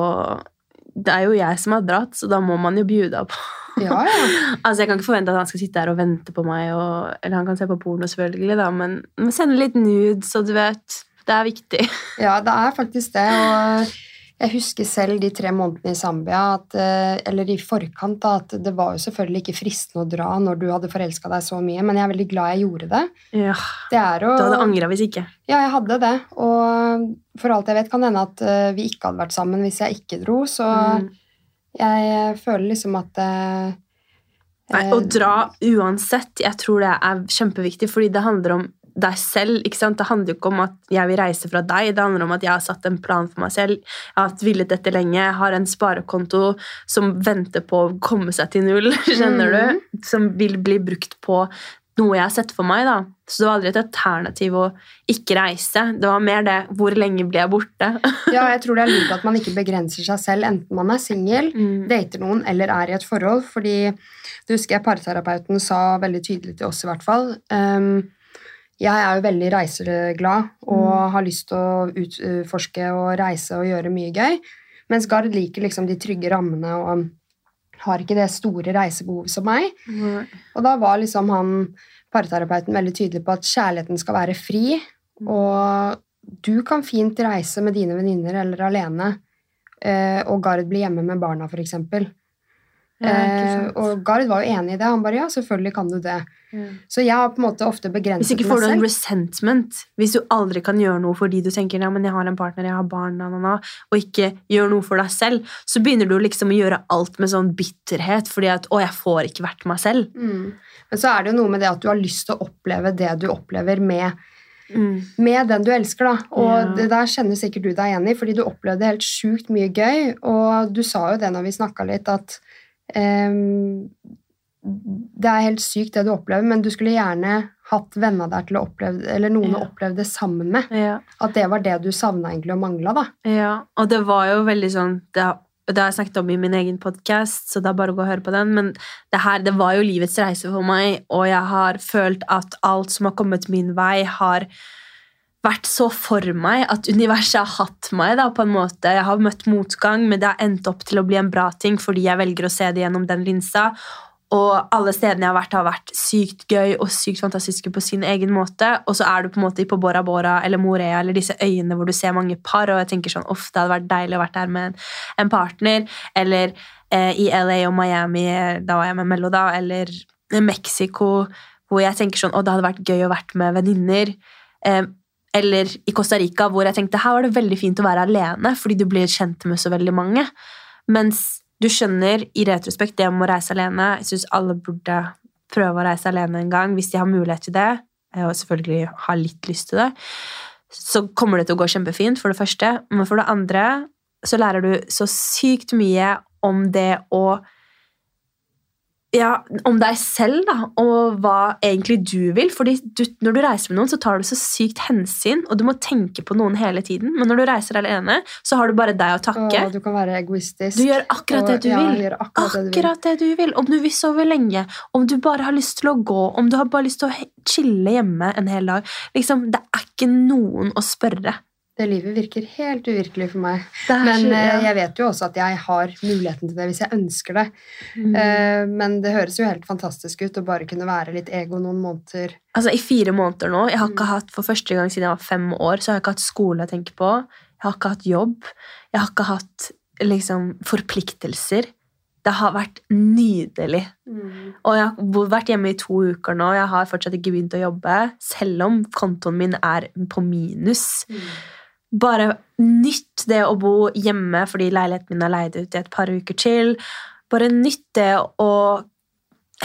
Det er jo jeg som har dratt, så da må man jo bjuda på. Ja, ja. [LAUGHS] altså Jeg kan ikke forvente at han skal sitte her og vente på meg, og, eller han kan se på porno, selvfølgelig, da, men, men sende litt nudes, så du vet. Det er viktig. Ja, det er faktisk det. Og jeg husker selv de tre månedene i Zambia, at, eh, eller i forkant, da, at det var jo selvfølgelig ikke fristende å dra når du hadde forelska deg så mye, men jeg er veldig glad jeg gjorde det. Ja, Det er å Du hadde angra hvis ikke. Ja, jeg hadde det. Og for alt jeg vet, kan det hende at eh, vi ikke hadde vært sammen hvis jeg ikke dro, så Mm. jeg føler liksom at eh, Nei, eh, å dra uansett, jeg tror det er kjempeviktig, fordi det handler om deg selv. ikke sant? Det handler jo ikke om at jeg vil reise fra deg, det handler om at jeg har satt en plan for meg selv. Jeg har villet dette lenge, jeg har en sparekonto som venter på å komme seg til null, [LAUGHS] skjønner Mhm. du? Som vil bli brukt på noe jeg har sett for meg. da. Så det var aldri et alternativ å ikke reise. Det var mer det hvor lenge blir jeg borte? [LAUGHS] Ja, jeg tror det er lurt at man ikke begrenser seg selv, enten man er singel, Mm. dater noen eller er i et forhold. Fordi det husker jeg parterapeuten sa veldig tydelig til oss, i hvert fall. Ehm, jeg er jo veldig reiseglad og har lyst til å utforske og reise og gjøre mye gøy. Mens Gard liker liksom de trygge rammene og har ikke det store reisebehovet som meg. Og da var liksom han parterapeuten veldig tydelig på at kjærligheten skal være fri, og du kan fint reise med dine venninner eller alene, eh, og Gard blir hjemme med barna, eksempel. Ja, Eh, og Gard var jo enig i det. Han bare ja, selvfølgelig kan du det. Ja. Så jeg har på en måte ofte begrenset meg selv. Hvis ikke får du en resentment. Hvis du aldri kan gjøre noe fordi du tenker ja, men jeg har en partner, jeg har barn, na, na, na, og ikke gjør noe for deg selv, så begynner du liksom å gjøre alt med sånn bitterhet fordi at å, jeg får ikke vært meg selv. Mm. Men så er det jo noe med det at du har lyst til å oppleve det du opplever med Mm. med den du elsker, da. Og yeah. det der kjenner sikkert du deg igjen i, fordi du opplevde helt sjukt mye gøy. Og du sa jo det når vi snakka litt, at det er helt sykt det du opplever, men du skulle gjerne hatt venner der til å oppleve eller noen å oppleve det sammen med. Ja. At det var det du savna egentlig og mangla, da. Ja, og det var jo veldig sånn Det, det har jeg snakket om i min egen podkast, så det er bare å gå og høre på den. Men det her, det var jo livets reise for meg, og jeg har følt at alt som har kommet min vei, har vært så for meg at universet har hatt meg. da, på en måte. Jeg har møtt motgang, men det har endt opp til å bli en bra ting fordi jeg velger å se det gjennom den linsa. Og alle stedene jeg har vært, har vært sykt gøy og sykt fantastiske på sin egen måte. Og så er du på en måte på Bora Bora eller Morea eller disse øyene hvor du ser mange par, og jeg tenker sånn, uff, det hadde vært deilig å vært der med en, partner. Eller eh, i LA og Miami, eh, da var jeg med Mello, da. Eller Mexico, hvor jeg tenker sånn, å, det hadde vært gøy å vært med venninner. Eh, eller i Costa Rica, hvor jeg tenkte her var det veldig fint å være alene, fordi du blir kjent med så veldig mange. Mens du skjønner i retrospekt det om å reise alene. Jeg syns alle burde prøve å reise alene en gang hvis de har mulighet til det, og selvfølgelig har litt lyst til det. Så kommer det til å gå kjempefint, for det første. Men for det andre så lærer du så sykt mye om det å ja, om deg selv, da, og hva egentlig du vil. Fordi du, når du reiser med noen, så tar du så sykt hensyn, og du må tenke på noen hele tiden. Men når du reiser alene, så har du bare deg å takke. Og du kan være egoistisk. Du gjør akkurat det du ja, vil. akkurat, akkurat det du vil. Det du vil. Om du vil sove lenge, om du bare har lyst til å gå, om du har bare lyst til å chille hjemme en hel dag. Liksom, det er ikke noen å spørre. Det livet virker helt uvirkelig for meg. Men så- eh, ja. jeg vet jo også at jeg har muligheten til det hvis jeg ønsker det. Mm. Eh, Men det høres jo helt fantastisk ut å bare kunne være litt ego noen måneder. Altså, I fire måneder nå Jeg har ikke Mm. hatt, For første gang siden jeg var fem år, så har jeg ikke hatt skole å tenke på. Jeg har ikke hatt jobb. Jeg har ikke hatt liksom, forpliktelser. Det har vært nydelig. Og jeg har vært hjemme i to uker nå. Jeg har fortsatt ikke begynt å jobbe, selv om kontoen min er på minus. Bare nytt det å bo hjemme fordi leiligheten min er leid ut i et par uker til. Bare nytt det å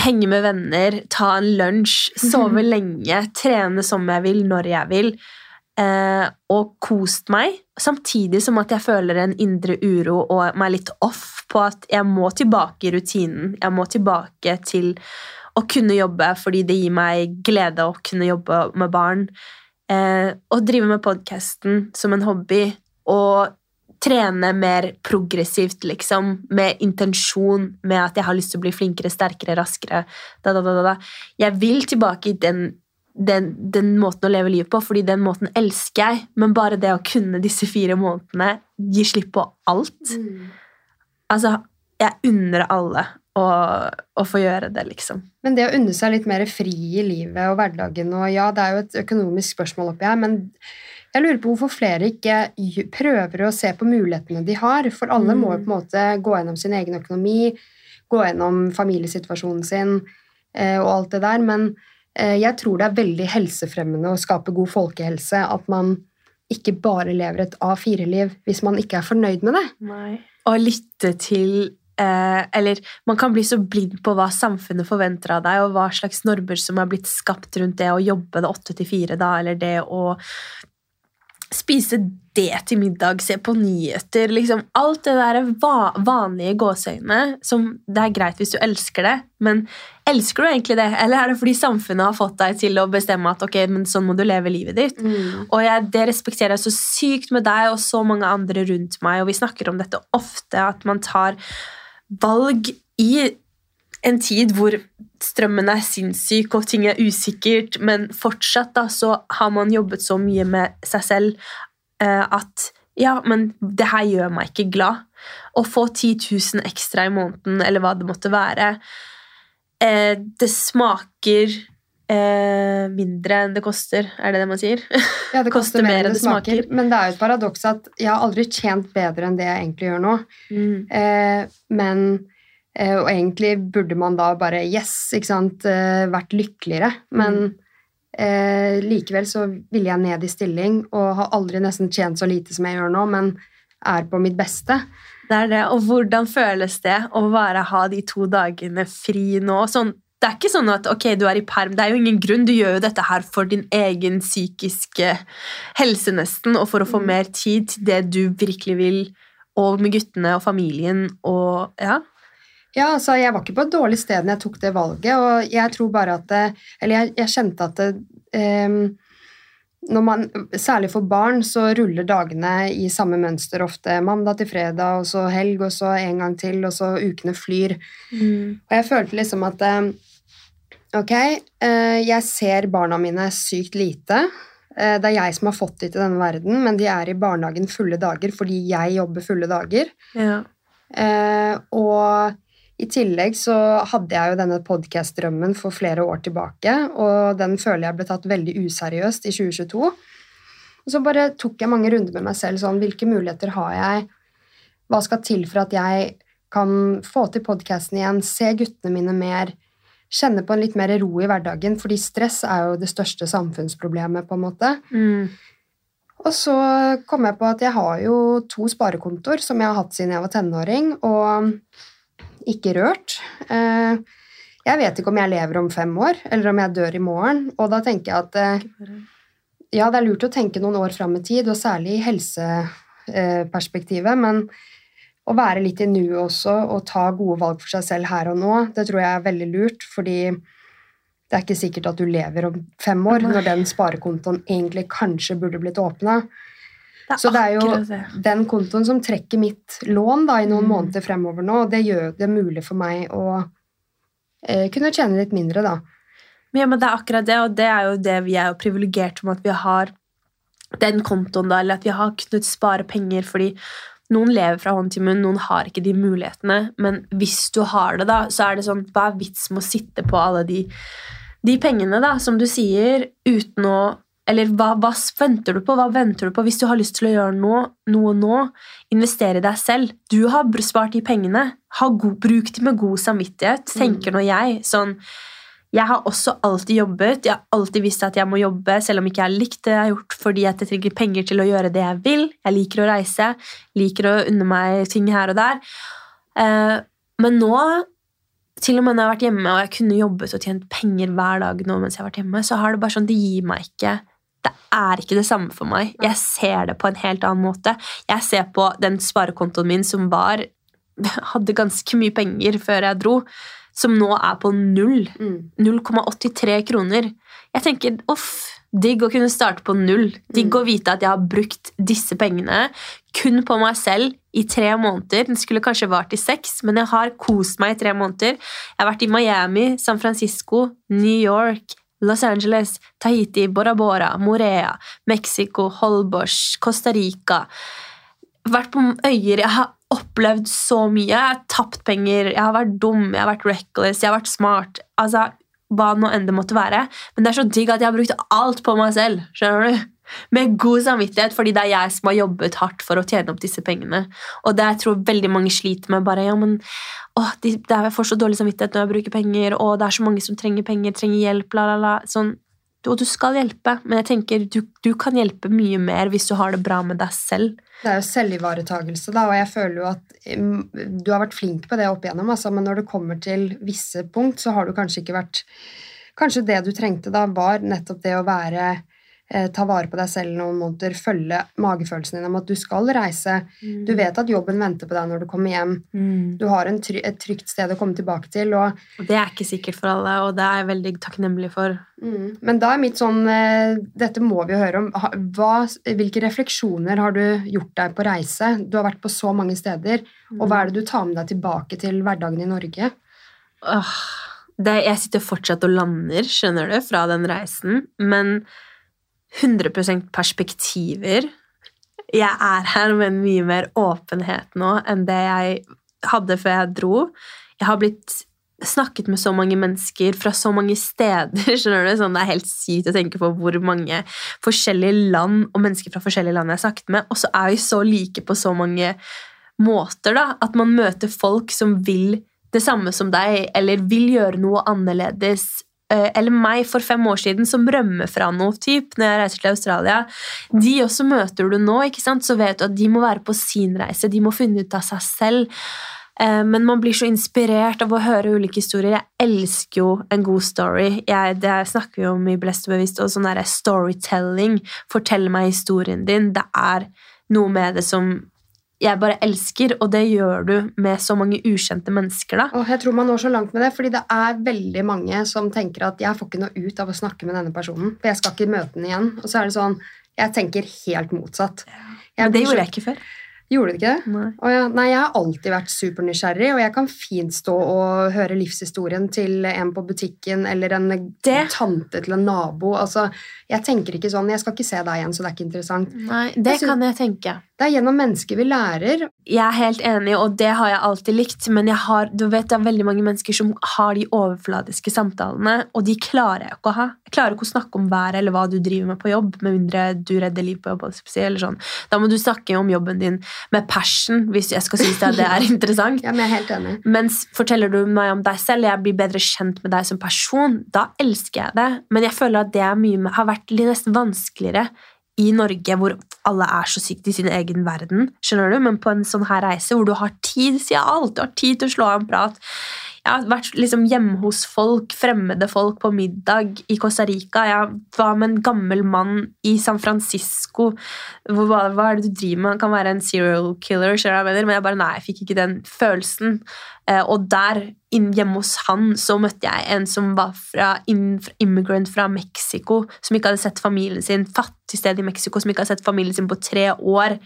henge med venner, ta en lunsj, sove lenge, trene som jeg vil, når jeg vil. Eh, og kost meg, samtidig som at jeg føler en indre uro og meg litt off på at jeg må tilbake i rutinen. Jeg må tilbake til å kunne jobbe fordi det gir meg glede å kunne jobbe med barn. Eh, og drive med podkasten som en hobby. Og trene mer progressivt, liksom. Med intensjon, med at jeg har lyst til å bli flinkere, sterkere, raskere. Da, da, da. Jeg vil tilbake i den den, den måten å leve livet på, fordi den måten elsker jeg. Men bare det å kunne disse fire månedene, gi slipp på alt Altså, jeg unner alle å, å få gjøre det, liksom. Men det å unne seg litt mer fri i livet og hverdagen og Ja, det er jo et økonomisk spørsmål oppi her, men jeg lurer på hvorfor flere ikke prøver å se på mulighetene de har. For alle må jo på en måte gå gjennom sin egen økonomi, gå gjennom familiesituasjonen sin eh, og alt det der. Men eh, jeg tror det er veldig helsefremmende å skape god folkehelse at man ikke bare lever et A4-liv hvis man ikke er fornøyd med det. Nei. Og lytte til eh, Eller man kan bli så blind på hva samfunnet forventer av deg, og hva slags normer som er blitt skapt rundt det å jobbe det åtte til fire, da, eller det å spise det til middag, se på nyheter liksom Alt det der va vanlige gåseøynene som Det er greit hvis du elsker det, men elsker du egentlig det? Eller er det fordi samfunnet har fått deg til å bestemme at ok, men sånn må du leve livet ditt? Og jeg, det respekterer jeg så sykt med deg og så mange andre rundt meg, og vi snakker om dette ofte, at man tar valg i en tid hvor strømmen er sinnssyk og ting er usikkert, men fortsatt da, så har man jobbet så mye med seg selv eh, at ja, men det her gjør meg ikke glad. Å få 10 000 ekstra i måneden, eller hva det måtte være, eh, det smaker eh, mindre enn det koster, er det det man sier? Ja, det [LAUGHS] koster, Koster mer enn det smaker. Men det er jo et paradoks at jeg har aldri tjent bedre enn det jeg egentlig gjør nå. Eh, men eh, Og egentlig burde man da bare Yes, ikke sant, eh, vært lykkeligere. Men eh, likevel så ville jeg ned i stilling og har aldri nesten tjent så lite som jeg gjør nå, men er på mitt beste. Det er det. Og hvordan føles det å bare ha de to dagene fri nå? Sånn, det er ikke sånn at ok, du er i perm. Det er jo ingen grunn. Du gjør jo dette her for din egen psykiske helse, nesten, og for å få mer tid til det du virkelig vil, og med guttene og familien og Ja. Ja, altså, jeg var ikke på et dårlig sted når jeg tok det valget, og jeg tror bare at det, Eller jeg, jeg kjente at det, ehm, når man, Særlig for barn så ruller dagene i samme mønster ofte. Mandag til fredag, og så helg, og så en gang til, og så ukene flyr. Og jeg følte liksom at eh, Ok, eh, jeg ser barna mine sykt lite. Eh, Det er jeg som har fått de til denne verden, men de er i barnehagen fulle dager fordi jeg jobber fulle dager. ja. Eh, og i tillegg så hadde jeg jo denne podcast-drømmen for flere år tilbake, og den føler jeg ble tatt veldig useriøst i 2022. Og så bare tok jeg mange runder med meg selv sånn, hvilke muligheter har jeg? Hva skal til for at jeg kan få til podcasten igjen, se guttene mine mer, kjenne på en litt mer ro i hverdagen, fordi stress er jo det største samfunnsproblemet, på en måte. Mm. Og så kom jeg på at jeg har jo to sparekontoer som jeg har hatt siden jeg var tenåring, og ikke rørt. Eh, Jeg vet ikke om jeg lever om fem år, eller om jeg dør i morgen, og da tenker jeg at eh, ja, det er lurt å tenke noen år fram i tid, og særlig i helseperspektivet, men å være litt i nuet også og ta gode valg for seg selv her og nå, det tror jeg er veldig lurt, fordi det er ikke sikkert at du lever om fem år når den sparekontoen egentlig kanskje burde blitt åpna. Så det er jo den kontoen som trekker mitt lån da, i noen Mm. måneder fremover nå, og det gjør det mulig for meg å eh, kunne tjene litt mindre, da. Ja, men det er akkurat det, og det er jo det vi er jo privilegert med at vi har den kontoen, da, eller at vi har kunnet spare penger, fordi noen lever fra hånd til munn, noen har ikke de mulighetene, men hvis du har det, da, så er det sånn, hva er vits med å sitte på alle de, de pengene, da, som du sier, uten å eller hva, hva venter du på? Hva venter du på hvis du har lyst til å gjøre noe, noe nå? Investere i deg selv. Du har spart de pengene. Ha god, bruk dem med god samvittighet, tenker nå jeg. Sånn, jeg har også alltid jobbet. Jeg har alltid visst at jeg må jobbe, selv om ikke jeg har likt det jeg har gjort, fordi jeg trenger penger til å gjøre det jeg vil. Jeg liker å reise, liker å unne meg ting her og der. Eh, men nå, til og med når jeg har vært hjemme og jeg kunne jobbet og tjent penger hver dag nå mens jeg har vært hjemme, så har det bare sånn, det gir meg ikke det er ikke det samme for meg. Jeg ser det på en helt annen måte. Jeg ser på den sparekontoen min som var [LAUGHS] hadde ganske mye penger før jeg dro, som nå er på null. 0,83 kroner. Jeg tenker uff, digg å kunne starte på null. Digg å vite at jeg har brukt disse pengene kun på meg selv i tre måneder. Den skulle kanskje vart i seks, men jeg har kost meg i tre måneder. Jeg har vært i Miami, San Francisco, New York, Los Angeles, Tahiti, Bora Bora, Morea, Mexico, Holbox, Costa Rica. Vært på øyer. Jeg har opplevd så mye. Jeg har tapt penger, jeg har vært dum, jeg har vært reckless, jeg har vært smart. Altså, hva nå enn det måtte være. Men det er så digg at jeg har brukt alt på meg selv. skjønner du? Med god samvittighet, fordi det er jeg som har jobbet hardt for å tjene opp disse pengene. Og det jeg tror veldig mange sliter med. bare, ja, men åh, de, det er, Jeg får så dårlig samvittighet når jeg bruker penger, og det er så mange som trenger penger, trenger hjelp, la, la, la. Sånn, og du skal hjelpe, men jeg tenker du, du kan hjelpe mye mer hvis du har det bra med deg selv. Det er jo selvivaretagelse, da, og jeg føler jo at du har vært flink på det opp igjennom, altså, men når det kommer til visse punkt, så har du kanskje ikke vært Kanskje det du trengte da, var nettopp det å være ta vare på deg selv noen måneder, følge magefølelsen din om at du skal reise. Mm. Du vet at jobben venter på deg når du kommer hjem. Du har en try et trygt sted å komme tilbake til. Og, Og det er ikke sikkert for alle, og det er jeg veldig takknemlig for. mm, men da er mitt sånn eh, Dette må vi jo høre om. Hva, hvilke refleksjoner har du gjort deg på reise? Du har vært på så mange steder. Og hva er det du tar med deg tilbake til hverdagen i Norge? Åh, det, jeg sitter fortsatt og lander, skjønner du, fra den reisen, men 100% perspektiver. Jeg er her med en mye mer åpenhet nå enn det jeg hadde før jeg dro. Jeg har blitt snakket med så mange mennesker fra så mange steder. [LAUGHS] skjønner du? Sånn, det er helt sykt å tenke på hvor mange forskjellige land og mennesker fra forskjellige land jeg har snakket med, og så er vi så like på så mange måter. da, At man møter folk som vil det samme som deg, eller vil gjøre noe annerledes. Eh, Eller meg for fem år siden som rømmer fra noe typ, når jeg reiser til Australia. De også møter du nå, ikke sant? så vet du at de må være på sin reise. De må finne ut av seg selv. Eh, Men man blir så inspirert av å høre ulike historier. Jeg elsker jo en god story. Jeg, det snakker vi om i Blest og bevisst. Og sånn derre storytelling. Fortell meg historien din. Det er noe med det som jeg bare elsker, og det gjør du med så mange ukjente mennesker. da. Og jeg tror man når så langt med det, fordi det er veldig mange som tenker at jeg får ikke noe ut av å snakke med denne personen, for jeg skal ikke møte den igjen. Og så er det sånn, jeg tenker helt motsatt. Jeg Men det gjorde jeg ikke før. Gjorde du ikke det? Nei. Ja. Nei, jeg har alltid vært supernysgjerrig, og jeg kan fint stå og høre livshistorien til en på butikken eller en Det- tante til en nabo. Altså, jeg tenker ikke sånn, jeg skal ikke se deg igjen, så det er ikke interessant. Nei, det Jeg kan jeg tenke. Det er gjennom mennesker vi lærer. Jeg er helt enig, og det har jeg alltid likt, men jeg har, du vet, det er veldig mange mennesker som har de overfladiske samtalene, og de klarer jeg ikke å ha. Jeg klarer ikke å snakke om været eller hva du driver med på jobb, med mindre du redder liv på jobb. jeg Eller sånn. Da må du snakke om jobben din med passion, hvis jeg skal synes at det er interessant. [LAUGHS] Ja, men jeg er helt enig. Mens forteller du meg om deg selv, jeg blir bedre kjent med deg som person, da elsker jeg det. Men jeg føler at det er mye, har vært litt nesten vanskeligere i Norge, hvor alle er så sykt i sin egen verden. skjønner du? Men på en sånn her reise hvor du har tid til alt, du har tid til å slå av en prat. Jeg har vært liksom hjemme hos folk, fremmede folk på middag i Costa Rica. Jeg var med en gammel mann i San Francisco. Hva, hva er det du driver med? Han kan være en serial killer, jeg mener? men jeg bare nei, jeg fikk ikke den følelsen. Eh, og der, hjemme hos han, så møtte jeg en som var fra immigrant fra Mexico, som ikke hadde sett familien sin, fattig sted i Mexico, som ikke hadde sett familien sin på tre år.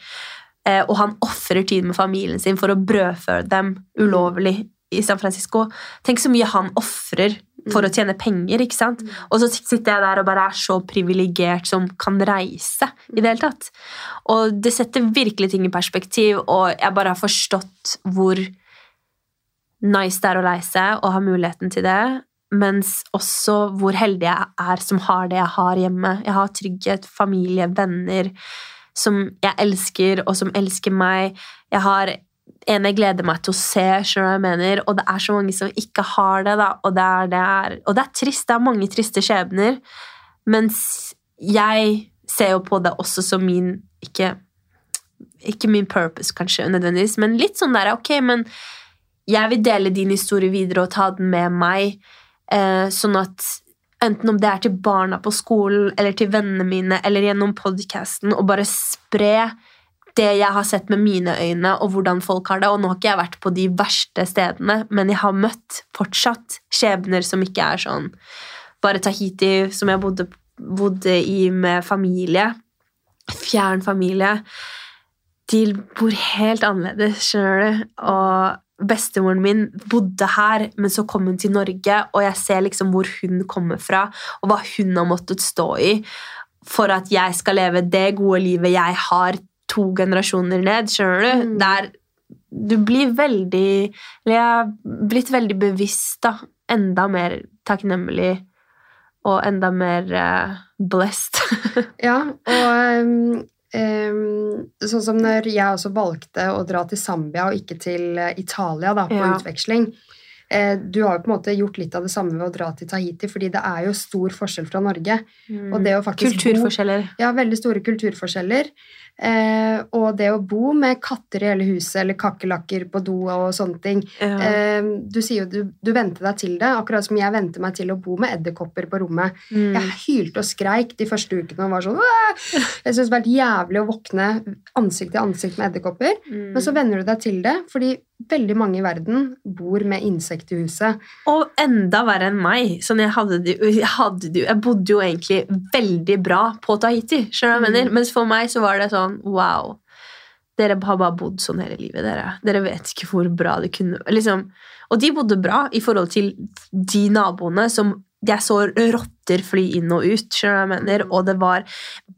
Eh, og han ofrer tid med familien sin for å brødføre dem ulovlig i San Francisco. Tenk så mye han ofrer for å tjene penger. ikke sant? Og så sitter jeg der og bare er så privilegert som kan reise. i det hele tatt. Og det setter virkelig ting i perspektiv, og jeg bare har forstått hvor nice det er å reise og ha muligheten til det. Mens også hvor heldig jeg er som har det jeg har hjemme. Jeg har trygghet, familie, venner som jeg elsker, og som elsker meg. Jeg har en jeg gleder meg til å se, skjønner du hva jeg mener? og det er så mange som ikke har det. da, Og det er, det er, og det er trist. Det er mange triste skjebner. Mens jeg ser jo på det også som min Ikke, ikke min purpose, kanskje, nødvendigvis, men litt sånn der Ok, men jeg vil dele din historie videre og ta den med meg, eh, sånn at enten om det er til barna på skolen eller til vennene mine eller gjennom podkasten, og bare spre det jeg har sett med mine øyne, og hvordan folk har det. Og nå har ikke jeg vært på de verste stedene, men jeg har møtt fortsatt skjebner som ikke er sånn Bare Tahiti, som jeg bodde, bodde i med familie. Fjern familie. De bor helt annerledes, skjønner du. Og bestemoren min bodde her, men så kom hun til Norge, og jeg ser liksom hvor hun kommer fra, og hva hun har måttet stå i for at jeg skal leve det gode livet jeg har to generasjoner ned. Skjønner du? Mm. Der du blir veldig Eller jeg har blitt veldig bevisst, da. Enda mer takknemlig og enda mer uh, blessed. [LAUGHS] Ja, og um, um, sånn som når jeg også valgte å dra til Zambia og ikke til eh, Italia da, på Ja. utveksling. Eh, du har jo på en måte gjort litt av det samme ved å dra til Tahiti, fordi det er jo stor forskjell fra Norge. Å faktisk bo Kulturforskjeller. Ja, veldig store kulturforskjeller. Eh, og det å bo med katter i hele huset eller kakerlakker på do og sånne ting Ja. eh, Du sier jo du, du venter deg til det, akkurat som jeg venter meg til å bo med edderkopper på rommet. Mm. Jeg hylte og skreik de første ukene og var sånn «Åh!» Jeg syns det har vært jævlig å våkne ansikt til ansikt med edderkopper. Mm. Men så venner du deg til det, fordi veldig mange i verden bor med insekt i huset. Og enda verre enn meg. Sånn jeg, hadde jeg, hadde jeg bodde jo egentlig veldig bra på Tahiti. Skjønner du hva jeg Mm. mener? Mens for meg så var det sånn Wow. Dere har bare bodd sånn hele livet. Dere Dere vet ikke hvor bra det kunne liksom. Og de bodde bra i forhold til de naboene som jeg så rotter fly inn og ut. skjønner du hva jeg mener? Mm. Og det var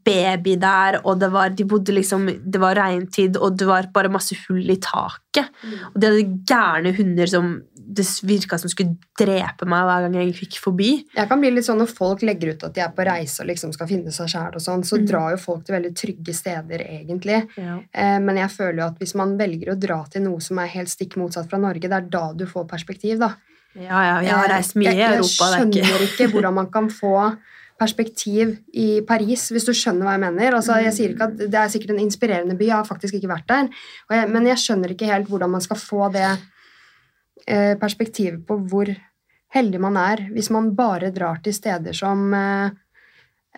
baby der, og det var, de bodde liksom, det var regntid, og det var bare masse hull i taket. Og de hadde gærne hunder som det virka som skulle drepe meg hver gang jeg fikk forbi. Jeg kan bli litt sånn Når folk legger ut at de er på reise og liksom skal finne seg sjæl, sånn, så Mm. drar jo folk til veldig trygge steder, egentlig. Eh, men jeg føler jo at hvis man velger å dra til noe som er helt stikk motsatt fra Norge, det er da du får perspektiv, da. Ja, ja, jeg har Eh, reist mye i Europa. Jeg er skjønner ikke hvordan man kan få perspektiv i Paris, hvis du skjønner hva jeg mener. Altså, jeg sier ikke at Det er sikkert en inspirerende by, jeg har faktisk ikke vært der. Jeg, men jeg skjønner ikke helt hvordan man skal få det eh, perspektivet på hvor heldig man er hvis man bare drar til steder som eh,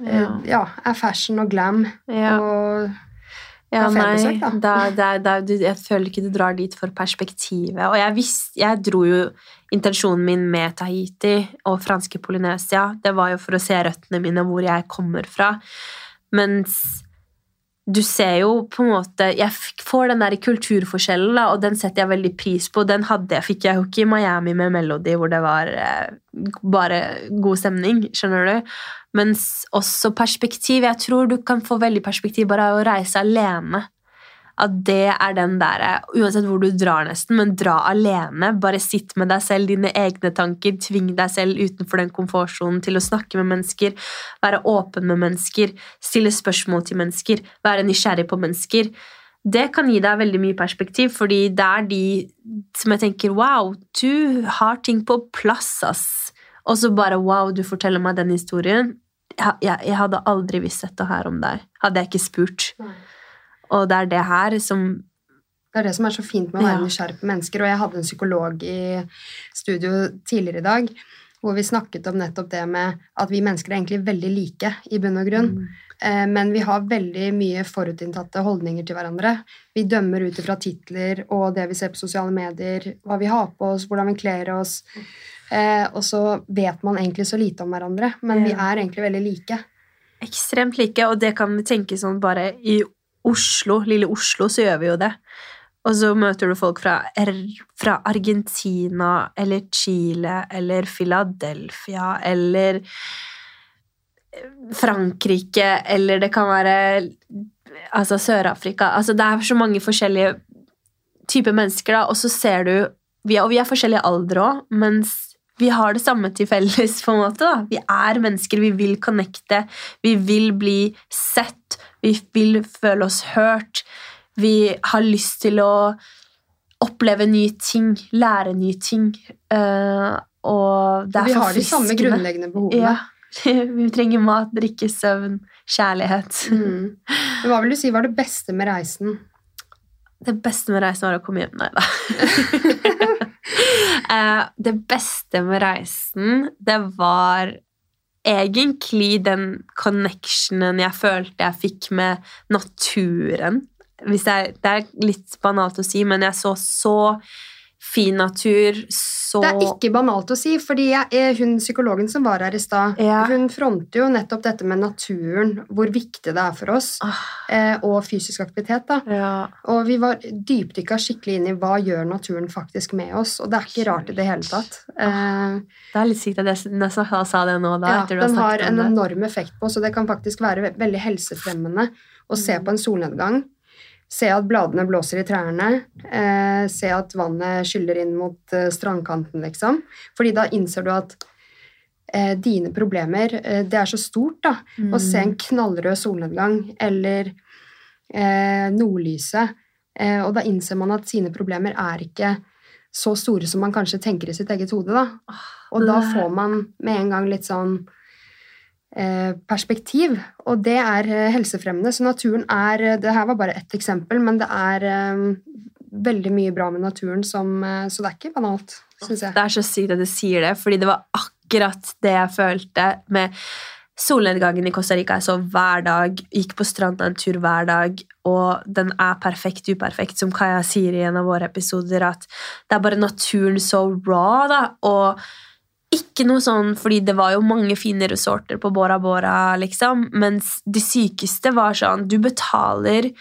eh, Ja. ja, er fashion og glam. ja. Og Ja, nei, da. da, da, jeg føler ikke du drar dit for perspektivet. Og jeg, visste, jeg dro jo Intensjonen min med Tahiti og franske Polynesia det var jo for å se røttene mine, hvor jeg kommer fra. Mens du ser jo på en måte Jeg får den der kulturforskjellen, da, og den setter jeg veldig pris på. Den hadde fikk jeg jo ikke i Miami med Melody, hvor det var eh, bare god stemning. Skjønner du? Mens også perspektiv. Jeg tror du kan få veldig perspektiv bare av å reise alene. At det er den derre Uansett hvor du drar, nesten, men dra alene. Bare sitt med deg selv, dine egne tanker. Tving deg selv utenfor den komfortsonen til å snakke med mennesker. Være åpen med mennesker. Stille spørsmål til mennesker. Være nysgjerrig på mennesker. Det kan gi deg veldig mye perspektiv, fordi det er de som jeg tenker Wow, du har ting på plass, ass. Og så bare wow, du forteller meg den historien. Jeg, jeg, jeg hadde aldri visst dette her om deg. Hadde jeg ikke spurt. Nei. Og det er det her som Det er det som er så fint med å være nysgjerrig på mennesker. Og jeg hadde en psykolog i studio tidligere i dag hvor vi snakket om nettopp det med at vi mennesker er egentlig veldig like i bunn og grunn. Mm. Men vi har veldig mye forutinntatte holdninger til hverandre. Vi dømmer ut ifra titler og det vi ser på sosiale medier, hva vi har på oss, hvordan vi kler oss. Eh, Og så vet man egentlig så lite om hverandre, men vi er egentlig veldig like. ekstremt like, og det kan vi tenke sånn bare i Oslo, lille Oslo, så gjør vi jo det. Og så møter du folk fra, fra Argentina eller Chile eller Philadelphia eller Frankrike, eller det kan være altså Sør-Afrika. Altså det er så mange forskjellige typer mennesker, da, og så ser du vi er, Og vi er forskjellige aldre òg, mens vi har det samme til felles. på en måte da. Vi er mennesker, vi vil connecte, vi vil bli sett, vi vil føle oss hørt. Vi har lyst til å oppleve nye ting, lære nye ting. eh, og det er Vi har de samme grunnleggende behovene. Ja. [LAUGHS] Vi trenger mat, drikke, søvn, kjærlighet. Mm. Hva vil du si var det beste med reisen? Det beste med reisen var å komme hjem. Nei da. [LAUGHS] [LAUGHS] Eh, det beste med reisen, det var egentlig den connectionen jeg følte jeg fikk med naturen. Jeg, det er litt banalt å si, men jeg så så fin natur, så Det er ikke banalt å si, fordi jeg, eh, hun psykologen som var her i stad, Ja. hun fronter jo nettopp dette med naturen, hvor viktig det er for oss, Ah, eh, og fysisk aktivitet. da. ja. Og vi var dypdykka skikkelig inn i hva gjør naturen faktisk med oss, og det er ikke rart i det hele tatt. Ah. Det er litt sykt at jeg nesten sa det nå, da. ja, den har en enorm effekt på oss, og det kan faktisk være veldig helsefremmende å se Mm. på en solnedgang. Se at bladene blåser i trærne. Eh, se at vannet skyller inn mot eh, strandkanten, liksom. Fordi da innser du at eh, dine problemer eh, Det er så stort, da. Å se Mm. en knallrød solnedgang eller eh, nordlyset. Eh, og da innser man at sine problemer er ikke så store som man kanskje tenker i sitt eget hode. da. Og da får man med en gang litt sånn perspektiv, og det er eh, helsefremmende. Så naturen er eh, Det her var bare ett eksempel, men det er eh, veldig mye bra med naturen som eh, Så det er ikke banalt, syns jeg. Det er så sykt at du sier det, fordi det var akkurat det jeg følte med solnedgangen i Costa Rica. Jeg så hver dag, gikk på stranda en tur hver dag, og den er perfekt uperfekt, som Kaja sier i en av våre episoder, at det er bare naturen så raw, da, og ikke noe sånn, fordi det var jo mange fine resorter på Bora Bora, liksom, mens det sykeste var sånn, du betaler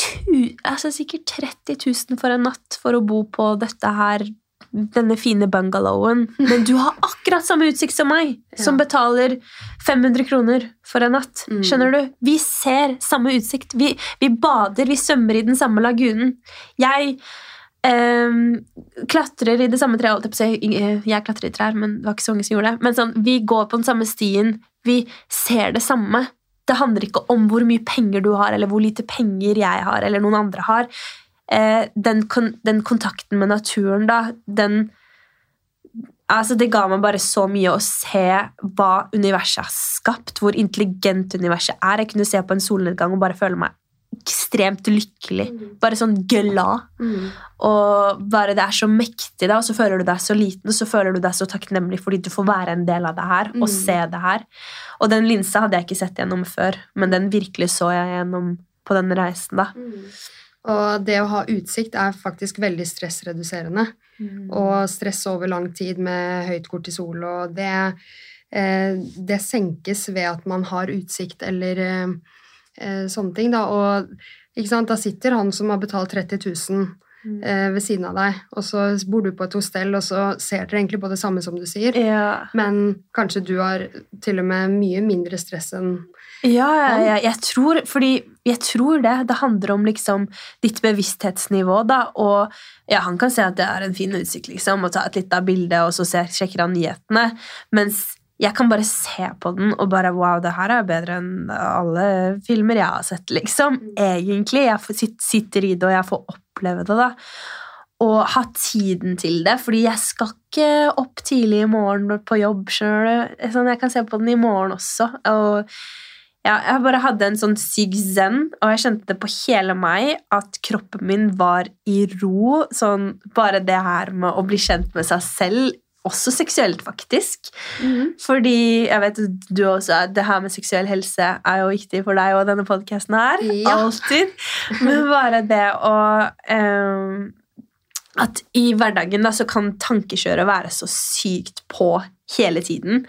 tu, altså sikkert 30 000 for en natt for å bo på dette her, denne fine bungalowen, [LAUGHS] men du har akkurat samme utsikt som meg, som betaler 500 kroner for en natt. Mm. Skjønner du? Vi ser samme utsikt. Vi, vi bader, vi svømmer i den samme lagunen. Jeg ehm, klatrer i det samme treet. Jeg, si. jeg klatrer i trær, men det var ikke så mange som gjorde det. Men sånn, vi går på den samme stien. Vi ser det samme. Det handler ikke om hvor mye penger du har, eller hvor lite penger jeg har, eller noen andre har. Eh, den, kon den kontakten med naturen, da, den Altså, det ga meg bare så mye å se hva universet har skapt, hvor intelligent universet er. Jeg kunne se på en solnedgang og bare føle meg ekstremt lykkelig. Bare sånn glad. Mm. Og bare det er så mektig, da, og så føler du deg så liten, og så føler du deg så takknemlig fordi du får være en del av det her og Mm. se det her. Og den linsa hadde jeg ikke sett gjennom før, men den virkelig så jeg gjennom på den reisen. da. Og det å ha utsikt er faktisk veldig stressreduserende. Og stress over lang tid med høyt kortisol, og det, eh, det senkes ved at man har utsikt eller eh, sånne ting. Da. Og sant? da sitter han som har betalt 30 000 eh, ved siden av deg, og så bor du på et hostell, og så ser dere egentlig på det samme som du sier. Ja. Men kanskje du har til og med mye mindre stress enn Ja, ja, ja, jeg tror, fordi jeg tror det. Det handler om liksom ditt bevissthetsnivå, da. Og ja, han kan se at det er en fin utsikt, liksom, og ta et lite bilde, og så ser, sjekker han nyhetene. Mens jeg kan bare se på den og bare Wow, det her er bedre enn alle filmer jeg har sett, liksom. Egentlig. Jeg sitter i det, og jeg får oppleve det, da. Og ha tiden til det, fordi jeg skal ikke opp tidlig i morgen på jobb. du? Sånn, jeg kan se på den i morgen også. og ja, jeg bare hadde en sånn syk zen, og jeg kjente det på hele meg at kroppen min var i ro. Sånn, bare det her med å bli kjent med seg selv, også seksuelt, faktisk. Fordi jeg vet du også, det her med seksuell helse er jo viktig for deg og denne podkasten her. Ja. Alltid. Men bare det å um, At i hverdagen da, så kan tankekjøret være så sykt på hele tiden.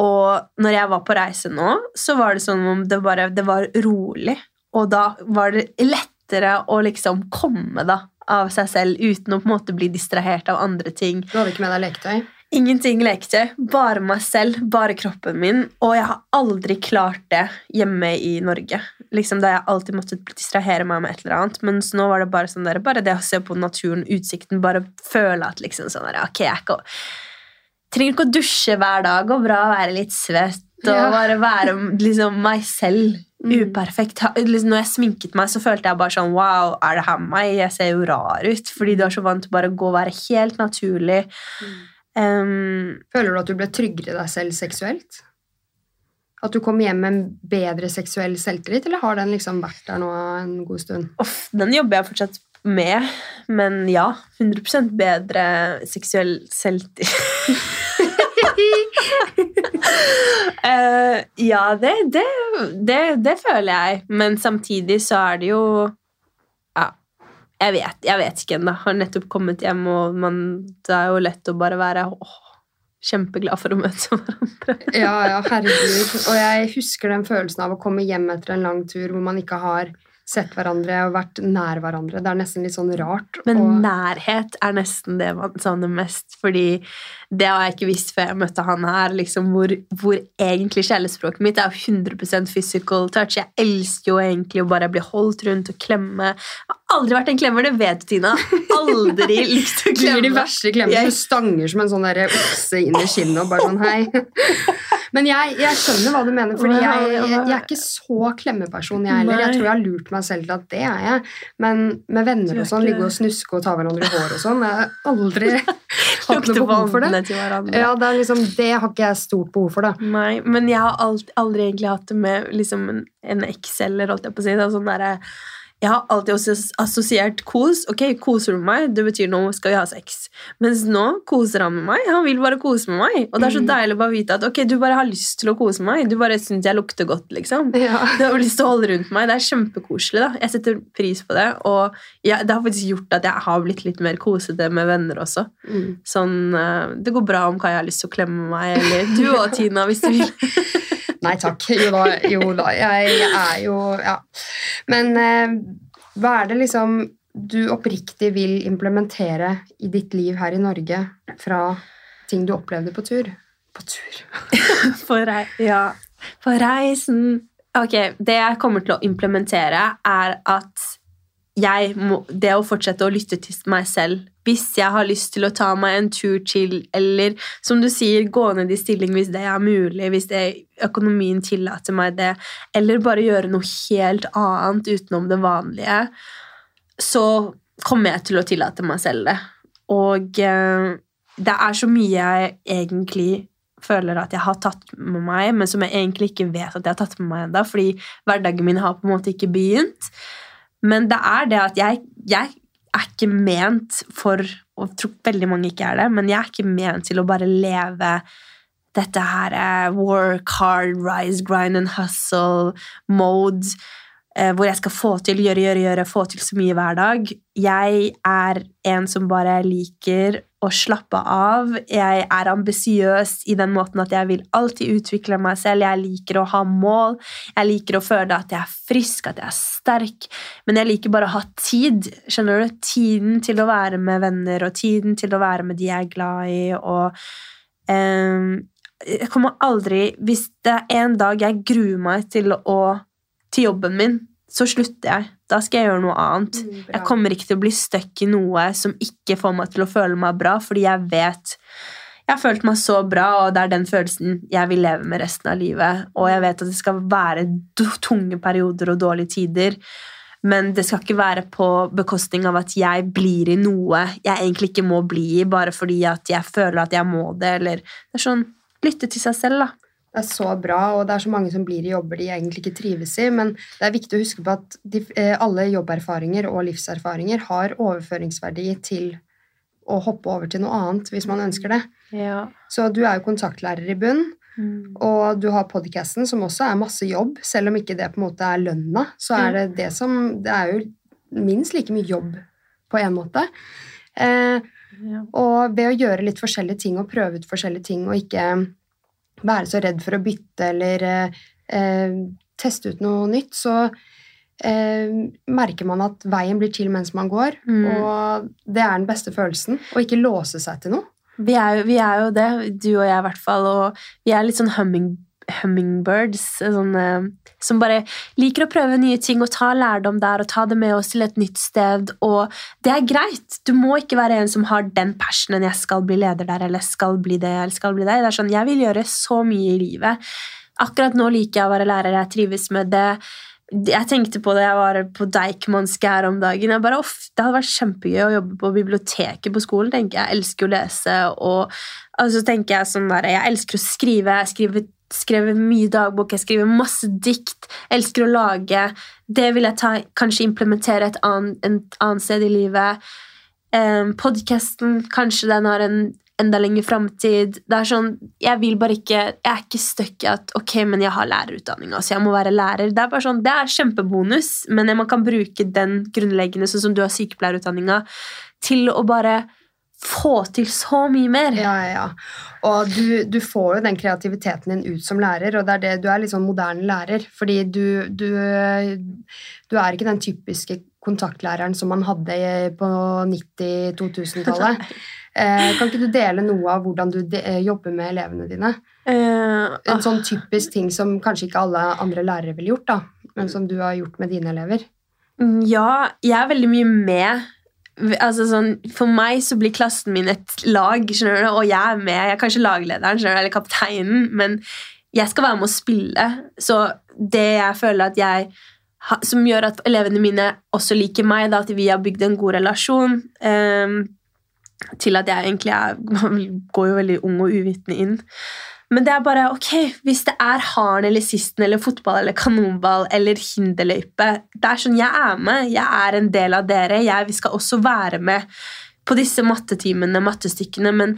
Og når jeg var på reise nå, så var det som om det bare det var rolig. Og da var det lettere å liksom komme da, av seg selv uten å på en måte bli distrahert av andre ting. Du hadde ikke med deg leketøy? Ingenting leketøy, bare meg selv, bare kroppen min. Og jeg har aldri klart det hjemme i Norge. Liksom Da jeg alltid måtte distrahere meg med et eller annet. Mens nå var det bare sånn der, bare det å se på naturen, utsikten, bare føle at liksom sånn der, ok, jeg ikke, trenger ikke å dusje hver dag, og bra å være litt svett. Og Ja. bare være liksom meg selv. Mm. Uperfekt. Liksom, når jeg sminket meg, så følte jeg bare sånn Wow, er det her meg? Jeg ser jo rar ut. Fordi du er så vant til bare å gå og være helt naturlig. Um, Føler du at du ble tryggere i deg selv seksuelt? At du kom hjem med en bedre seksuell selvtillit, eller har den liksom vært der nå en god stund? Off, den jobber jeg fortsatt med, men ja. 100% bedre seksuell selvtillit. [LAUGHS] [LAUGHS] Eh, ja, det, det, det, det føler jeg. Men samtidig så er det jo Ja. Jeg vet, jeg vet ikke ennå. Har nettopp kommet hjem, og man, det er jo lett å bare være åh, kjempeglad for å møte hverandre. [LAUGHS] Ja, ja, herregud. Og jeg husker den følelsen av å komme hjem etter en lang tur hvor man ikke har sett hverandre og vært nær hverandre. Det er nesten litt sånn rart. Men og, nærhet er nesten det man savner mest, fordi det har jeg ikke visst før jeg møtte han her, liksom hvor, hvor egentlig kjærlighetsspråket mitt er 100 physical touch. Jeg elsker jo egentlig å bare bli holdt rundt og klemme. Jeg har aldri vært en klemmer, det vet du, Tina. Aldri [LAUGHS] likt å du gir de klemme. verste klemmene. Jeg- Du stanger som en sånn okse inn i kinnet og bare sånn hei. [LAUGHS] Men jeg, jeg skjønner hva du mener, for jeg, jeg, er ikke så klemmeperson, jeg heller. Jeg tror jeg har lurt meg selv til at det er jeg. Men med venner er og sånn, ligge og snuske og ta hverandre i håret og sånn, jeg har aldri [LAUGHS] hatt noe behov for det. Vannene til hverandre. Ja, det, liksom, det har ikke jeg stort behov for, da. Nei, men jeg har alt, aldri egentlig hatt det med liksom en, en Excel, eller holdt jeg på å si. Det er sånn derre jeg har alltid også assosiert kos. Ok, koser du meg, det betyr nå skal vi ha sex. Mens nå koser han med meg. Han vil bare kose med meg. Og det er så Mm. deilig å bare vite at ok, du bare har lyst til å kose med meg. Du bare syns jeg lukter godt, liksom. Ja. Du har lyst til å holde rundt meg. Det er kjempekoselig. da. Jeg setter pris på det. Og jeg, det har faktisk gjort at jeg har blitt litt mer kosete med venner også. Mm. Sånn, eh, Det går bra om Kai har lyst til å klemme meg, eller du og Tina, hvis du vil. [LAUGHS] Nei takk. Jo da, jo da. Jeg, jeg er jo Ja. Men eh, hva er det liksom du oppriktig vil implementere i ditt liv her i Norge fra ting du opplevde på tur? På tur. [LAUGHS] På, rei ja. på reisen Ok, det jeg kommer til å implementere, er at må, det å fortsette å lytte til meg selv. Hvis jeg har lyst til å ta meg en tur til, eller som du sier, gå ned i stilling hvis det er mulig, hvis det, økonomien tillater meg det, eller bare gjøre noe helt annet utenom det vanlige, så kommer jeg til å tillate meg selv det. Og eh, det er så mye jeg egentlig føler at jeg har tatt med meg, men som jeg egentlig ikke vet at jeg har tatt med meg ennå, fordi hverdagen min har på en måte ikke begynt. Men det er det at jeg, jeg er ikke ment for Og jeg tror veldig mange ikke er det, men jeg er ikke ment til å bare leve dette her eh, work hard, rise, grind and hustle-mode. eh, Hvor jeg skal få til, gjøre, gjøre, gjøre, få til så mye hver dag. Jeg er en som bare liker å slappe av. Jeg er ambisiøs i den måten at jeg vil alltid utvikle meg selv. Jeg liker å ha mål. Jeg liker å føle at jeg er frisk, at jeg er sterk. Men jeg liker bare å ha tid. Skjønner du? Tiden til å være med venner, og tiden til å være med de jeg er glad i. og um, jeg kommer aldri Hvis det er en dag jeg gruer meg til, å, til jobben min, så slutter jeg. Da skal jeg gjøre noe annet. Jeg kommer ikke til å bli stuck i noe som ikke får meg til å føle meg bra, fordi jeg vet Jeg har følt meg så bra, og det er den følelsen jeg vil leve med resten av livet. Og jeg vet at det skal være tunge perioder og dårlige tider, men det skal ikke være på bekostning av at jeg blir i noe jeg egentlig ikke må bli i, bare fordi at jeg føler at jeg må det, eller Det er sånn Lytte til seg selv, da. Det er så bra, og det er så mange som blir i jobber de egentlig ikke trives i. Men det er viktig å huske på at de, eh, alle jobberfaringer og livserfaringer har overføringsverdi til å hoppe over til noe annet hvis man ønsker det. Ja. Så du er jo kontaktlærer i bunn, og du har podcasten, som også er masse jobb. Selv om ikke det på en måte er lønna, så er det det som Det er jo minst like mye jobb på en måte. Eh, Ja. og ved å gjøre litt forskjellige ting og prøve ut forskjellige ting og ikke være så redd for å bytte eller eh, eh, teste ut noe nytt, så eh, merker man at veien blir til mens man går. Mm. Og det er den beste følelsen. Å ikke låse seg til noe. Vi er, jo, vi er jo det, du og jeg i hvert fall, og vi er litt sånn humming, hummingbirds. Eh, som bare liker å prøve nye ting og ta lærdom der og ta det med oss til et nytt sted. Og det er greit. Du må ikke være en som har den passionen 'jeg skal bli leder der', eller skal bli det', eller 'skal bli det'. Det er sånn, Jeg vil gjøre så mye i livet. Akkurat nå liker jeg å være lærer, jeg trives med det. Jeg tenkte på det jeg var på Deichmanske her om dagen. Jeg bare, off, Det hadde vært kjempegøy å jobbe på biblioteket på skolen. tenker Jeg Jeg elsker å lese. og altså, tenker Jeg sånn der, jeg elsker å skrive. Jeg skriver, skrevet mye dagbok, jeg skriver masse dikt. Elsker å lage. Det vil jeg ta, kanskje implementere et annet, et annet sted i livet. Um, Podkasten, kanskje den har en enda lenger framtid. Sånn, jeg vil bare ikke Jeg er ikke stuck i at ok, men jeg har lærerutdanninga, så jeg må være lærer. Det er bare sånn, det er kjempebonus, men man kan bruke den grunnleggende, sånn som du har sykepleierutdanninga, til å bare få til så mye mer. Ja, ja, ja. Og du, du, får jo den kreativiteten din ut som lærer, og det er det, du er litt sånn moderne lærer. Fordi du, du, du er ikke den typiske kontaktlæreren som man hadde på 90-2000-tallet. [LAUGHS] Eh, kan ikke du dele noe av hvordan du de, jobber med elevene dine? Uh, en sånn typisk ting som kanskje ikke alle andre lærere ville gjort, da, men som du har gjort med dine elever? Mm, ja, jeg er veldig mye med altså sånn, For meg så blir klassen min et lag, skjønner du, og jeg er med. Jeg er kanskje laglederen skjønner du, eller kapteinen, men jeg skal være med å spille. Så det jeg føler at jeg som gjør at elevene mine også liker meg, da, at vi har bygd en god relasjon, um, til at jeg egentlig er, [LAUGHS] går jo veldig ung og uvitende inn. Men det er bare ok, hvis det er haren eller sisten eller fotball eller kanonball eller hinderløype Det er sånn, Jeg er med. Jeg er en del av dere. Jeg, vi skal også være med på disse mattetimene, mattestykkene. Men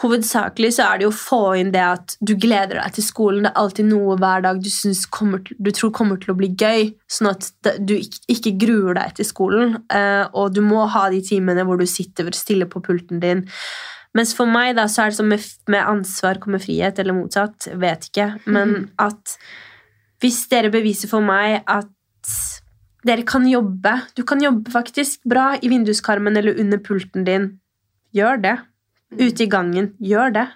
hovedsakelig så er det jo å få inn det at du gleder deg til skolen. Det er alltid noe hver dag du, kommer, du tror kommer til å bli gøy, sånn at du ikke gruer deg til skolen. Eh, og du må ha de timene hvor du sitter stille på pulten din mens for meg da, så er det sånn med, med ansvar kommer frihet, eller motsatt. Vet ikke. Men mm. at hvis dere beviser for meg at dere kan jobbe Du kan jobbe faktisk bra i vinduskarmen eller under pulten din. Gjør det. Mm. Ute i gangen. Gjør det.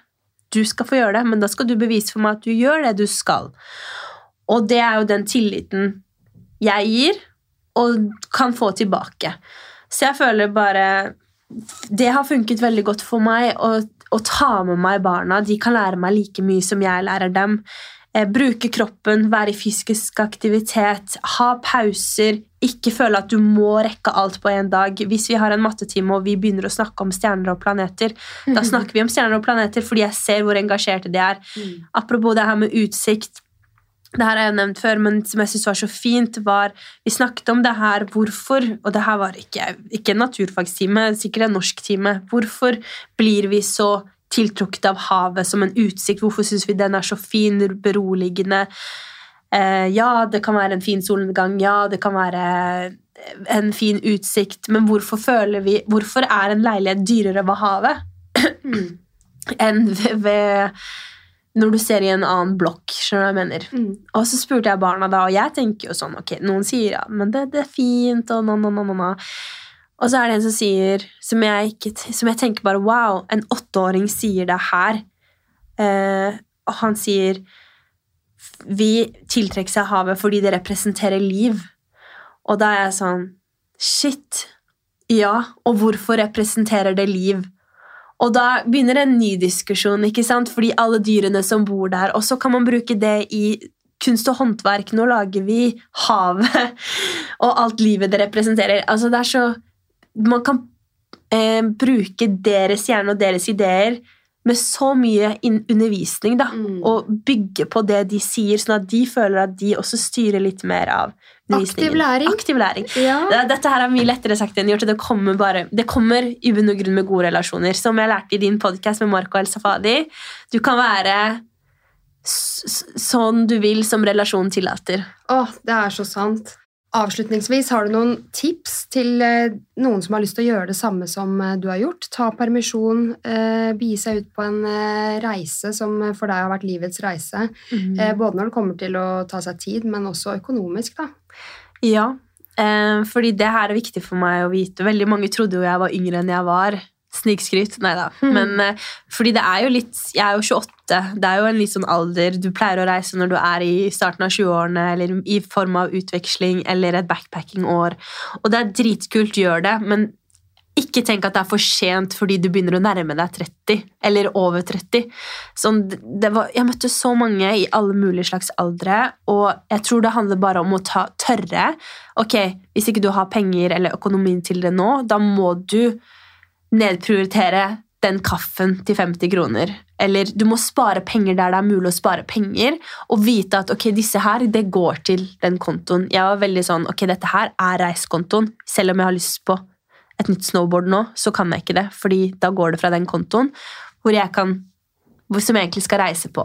Du skal få gjøre det, men da skal du bevise for meg at du gjør det du skal. Og det er jo den tilliten jeg gir, og kan få tilbake. Så jeg føler bare det har funket veldig godt for meg å, å, ta med meg barna. De kan lære meg like mye som jeg lærer dem. Eh, bruke kroppen, være i fysisk aktivitet, ha pauser. Ikke føle at du må rekke alt på en dag. Hvis vi har en mattetime og vi begynner å snakke om stjerner og planeter, mm. da [LAUGHS] snakker vi om stjerner og planeter fordi jeg ser hvor engasjerte de er. Mm. Apropos det her med utsikt det her har jeg nevnt før, men som jeg syns var så fint, var Vi snakket om det her hvorfor, og det her var ikke, ikke en naturfagstime, sikkert en norsktime. Hvorfor blir vi så tiltrukket av havet som en utsikt? Hvorfor syns vi den er så fin, beroligende? Eh, ja, det kan være en fin solnedgang, ja, det kan være en fin utsikt, men hvorfor føler vi Hvorfor er en leilighet dyrere ved havet [CLEARS THROAT] enn ved, ved når du ser i en annen blokk. skjønner du hva jeg mener? Mm. Og så spurte jeg barna da, og jeg tenker jo sånn ok, Noen sier ja, men det, det er fint, og na, na, na, na. Og så er det en som sier, som jeg, ikke, som jeg tenker bare wow, en åtteåring sier det her. Eh, og han sier vi tiltrekker seg havet fordi det representerer liv. Og da er jeg sånn Shit. Ja, og hvorfor representerer det liv? Og da begynner en ny diskusjon, ikke sant? fordi alle dyrene som bor der Og så kan man bruke det i kunst og håndverk. Nå lager vi havet [LAUGHS] og alt livet det representerer. Altså, det er så Man kan eh, bruke deres hjerne og deres ideer med så mye undervisning da, mm. og bygge på det de sier, sånn at de føler at de også styrer litt mer av undervisningen. Aktiv læring. Aktiv læring. Ja. Dette her er mye lettere sagt enn gjort. Det kommer, bare, det kommer i bunn og grunn med gode relasjoner. Som jeg lærte i din podkast med Marco El Safadi. Du kan være sånn du vil som relasjonen tillater. Åh, det er så sant. Avslutningsvis, har du noen tips til eh, noen som har lyst til å gjøre det samme som eh, du har gjort? Ta permisjon, eh, begi seg ut på en reise som for deg har vært livets reise. Mm. Både når det kommer til å ta seg tid, men også økonomisk, da. Ja, fordi det her er viktig for meg å vite. Veldig mange trodde jo jeg var yngre enn jeg var. Snikskryt. Nei da. Mm. Men fordi det er jo litt Jeg er jo 28. Det er jo en litt sånn alder du pleier å reise når du er i starten av 20-årene, eller i form av utveksling eller et backpacking-år. Og det er dritkult, gjør det, men ikke tenk at det er for sent fordi du begynner å nærme deg 30 eller over 30. Sånn, var, jeg møtte så mange i alle mulige slags aldre, og jeg tror det handler bare om å ta, tørre. Ok, Hvis ikke du har penger eller økonomien til det nå, da må du nedprioritere den kaffen til 50 kroner. Eller du må spare penger der det er mulig å spare penger, og vite at ok, disse her, det går til den kontoen. Jeg var veldig sånn ok, dette her er reisekontoen, selv om jeg har lyst på et nytt snowboard nå, så kan jeg ikke det, fordi da går det fra den kontoen hvor jeg kan som jeg egentlig skal reise på.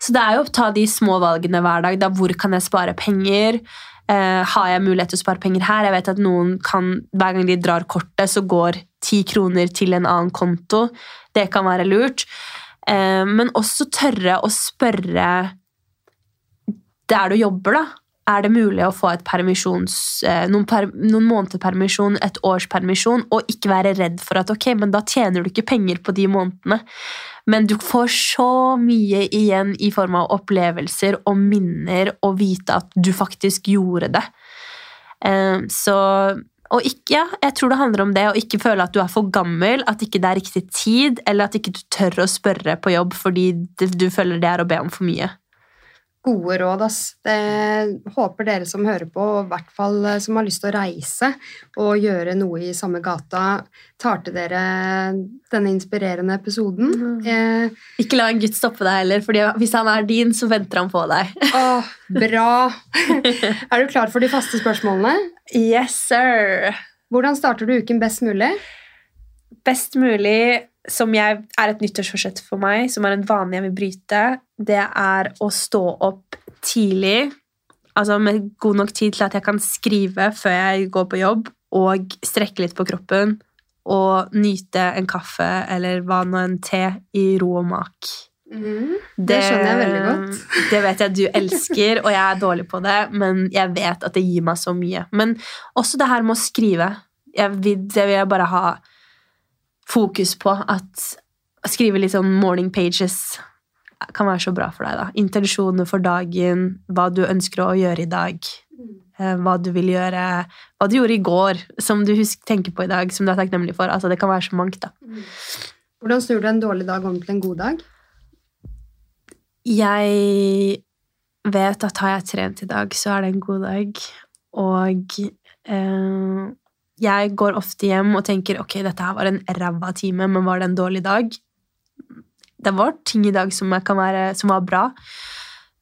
Så det er jo å ta de små valgene hver dag. Da, hvor kan jeg spare penger? Eh, har jeg mulighet til å spare penger her? Jeg vet at noen kan, Hver gang de drar kortet, så går ti kroner til en annen konto. Det kan være lurt. Uh, men også tørre å spørre der du jobber, da. Er det mulig å få et permisjons, uh, noen, per, noen måneder permisjon, et års permisjon, og ikke være redd for at ok, men da tjener du ikke penger på de månedene. Men du får så mye igjen i form av opplevelser og minner og vite at du faktisk gjorde det. Eh, så og ikke, ja, jeg tror det handler om det å ikke føle at du er for gammel, at ikke det er riktig tid, eller at ikke du tør å spørre på jobb fordi du føler det er å be om for mye. Gode råd, ass. Det håper dere som hører på, og i hvert fall eh, som har lyst til å reise og gjøre noe i samme gata, tar til dere denne inspirerende episoden. Mm. Eh, Ikke la en gutt stoppe deg heller, for hvis han er din, så venter han på deg. åh, bra! [LAUGHS] er du klar for de faste spørsmålene? Yes, sir! Hvordan starter du uken best mulig? Best mulig, som jeg, er et nyttårsforsett for meg, som er en vane jeg vil bryte, det er å stå opp tidlig, altså med god nok tid til at jeg kan skrive før jeg går på jobb, og strekke litt på kroppen, og nyte en kaffe eller hva nå en te i ro og mak. Det skjønner jeg veldig godt. [LAUGHS] Det vet jeg du elsker, og jeg er dårlig på det, men jeg vet at det gir meg så mye. Men også det her med å skrive. Jeg vil, det vil jeg bare ha fokus på. At å skrive litt sånn morning pages kan være så bra for deg. da. Intensjoner for dagen, hva du ønsker å gjøre i dag. eh, Hva du vil gjøre, hva du gjorde i går, som du husk, tenker på i dag, som du er takknemlig for. Altså, det kan være så mangt. da. Hvordan snur du en dårlig dag om til en god dag? Jeg vet at har jeg trent i dag, så er det en god dag. Og eh, jeg går ofte hjem og tenker ok, dette her var en ræva time, men var det en dårlig dag? Det var ting i dag som, være, som var bra.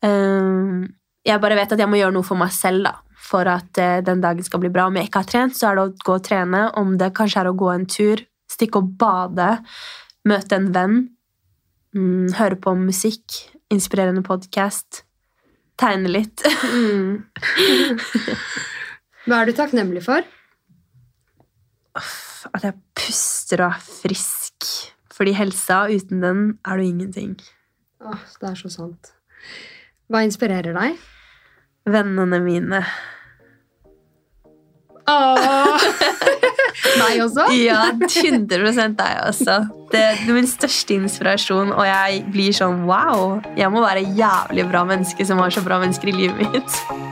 Eh, jeg bare vet at jeg må gjøre noe for meg selv da, for at eh, den dagen skal bli bra. Om jeg ikke har trent, så er det å gå og trene. Om det kanskje er å gå en tur, stikke og bade, møte en venn, mm, høre på musikk, inspirerende podkast, tegne litt. [LAUGHS] Hva er du takknemlig for? At jeg puster og er frisk. Fordi helsa, uten den er du ingenting. Åh, det er så sant. Hva inspirerer deg? Vennene mine. Åh! [LAUGHS] Meg også? Ja, 100 deg også. Det er min største inspirasjon, og jeg blir sånn wow. Jeg må være jævlig bra menneske som har så bra mennesker i livet mitt.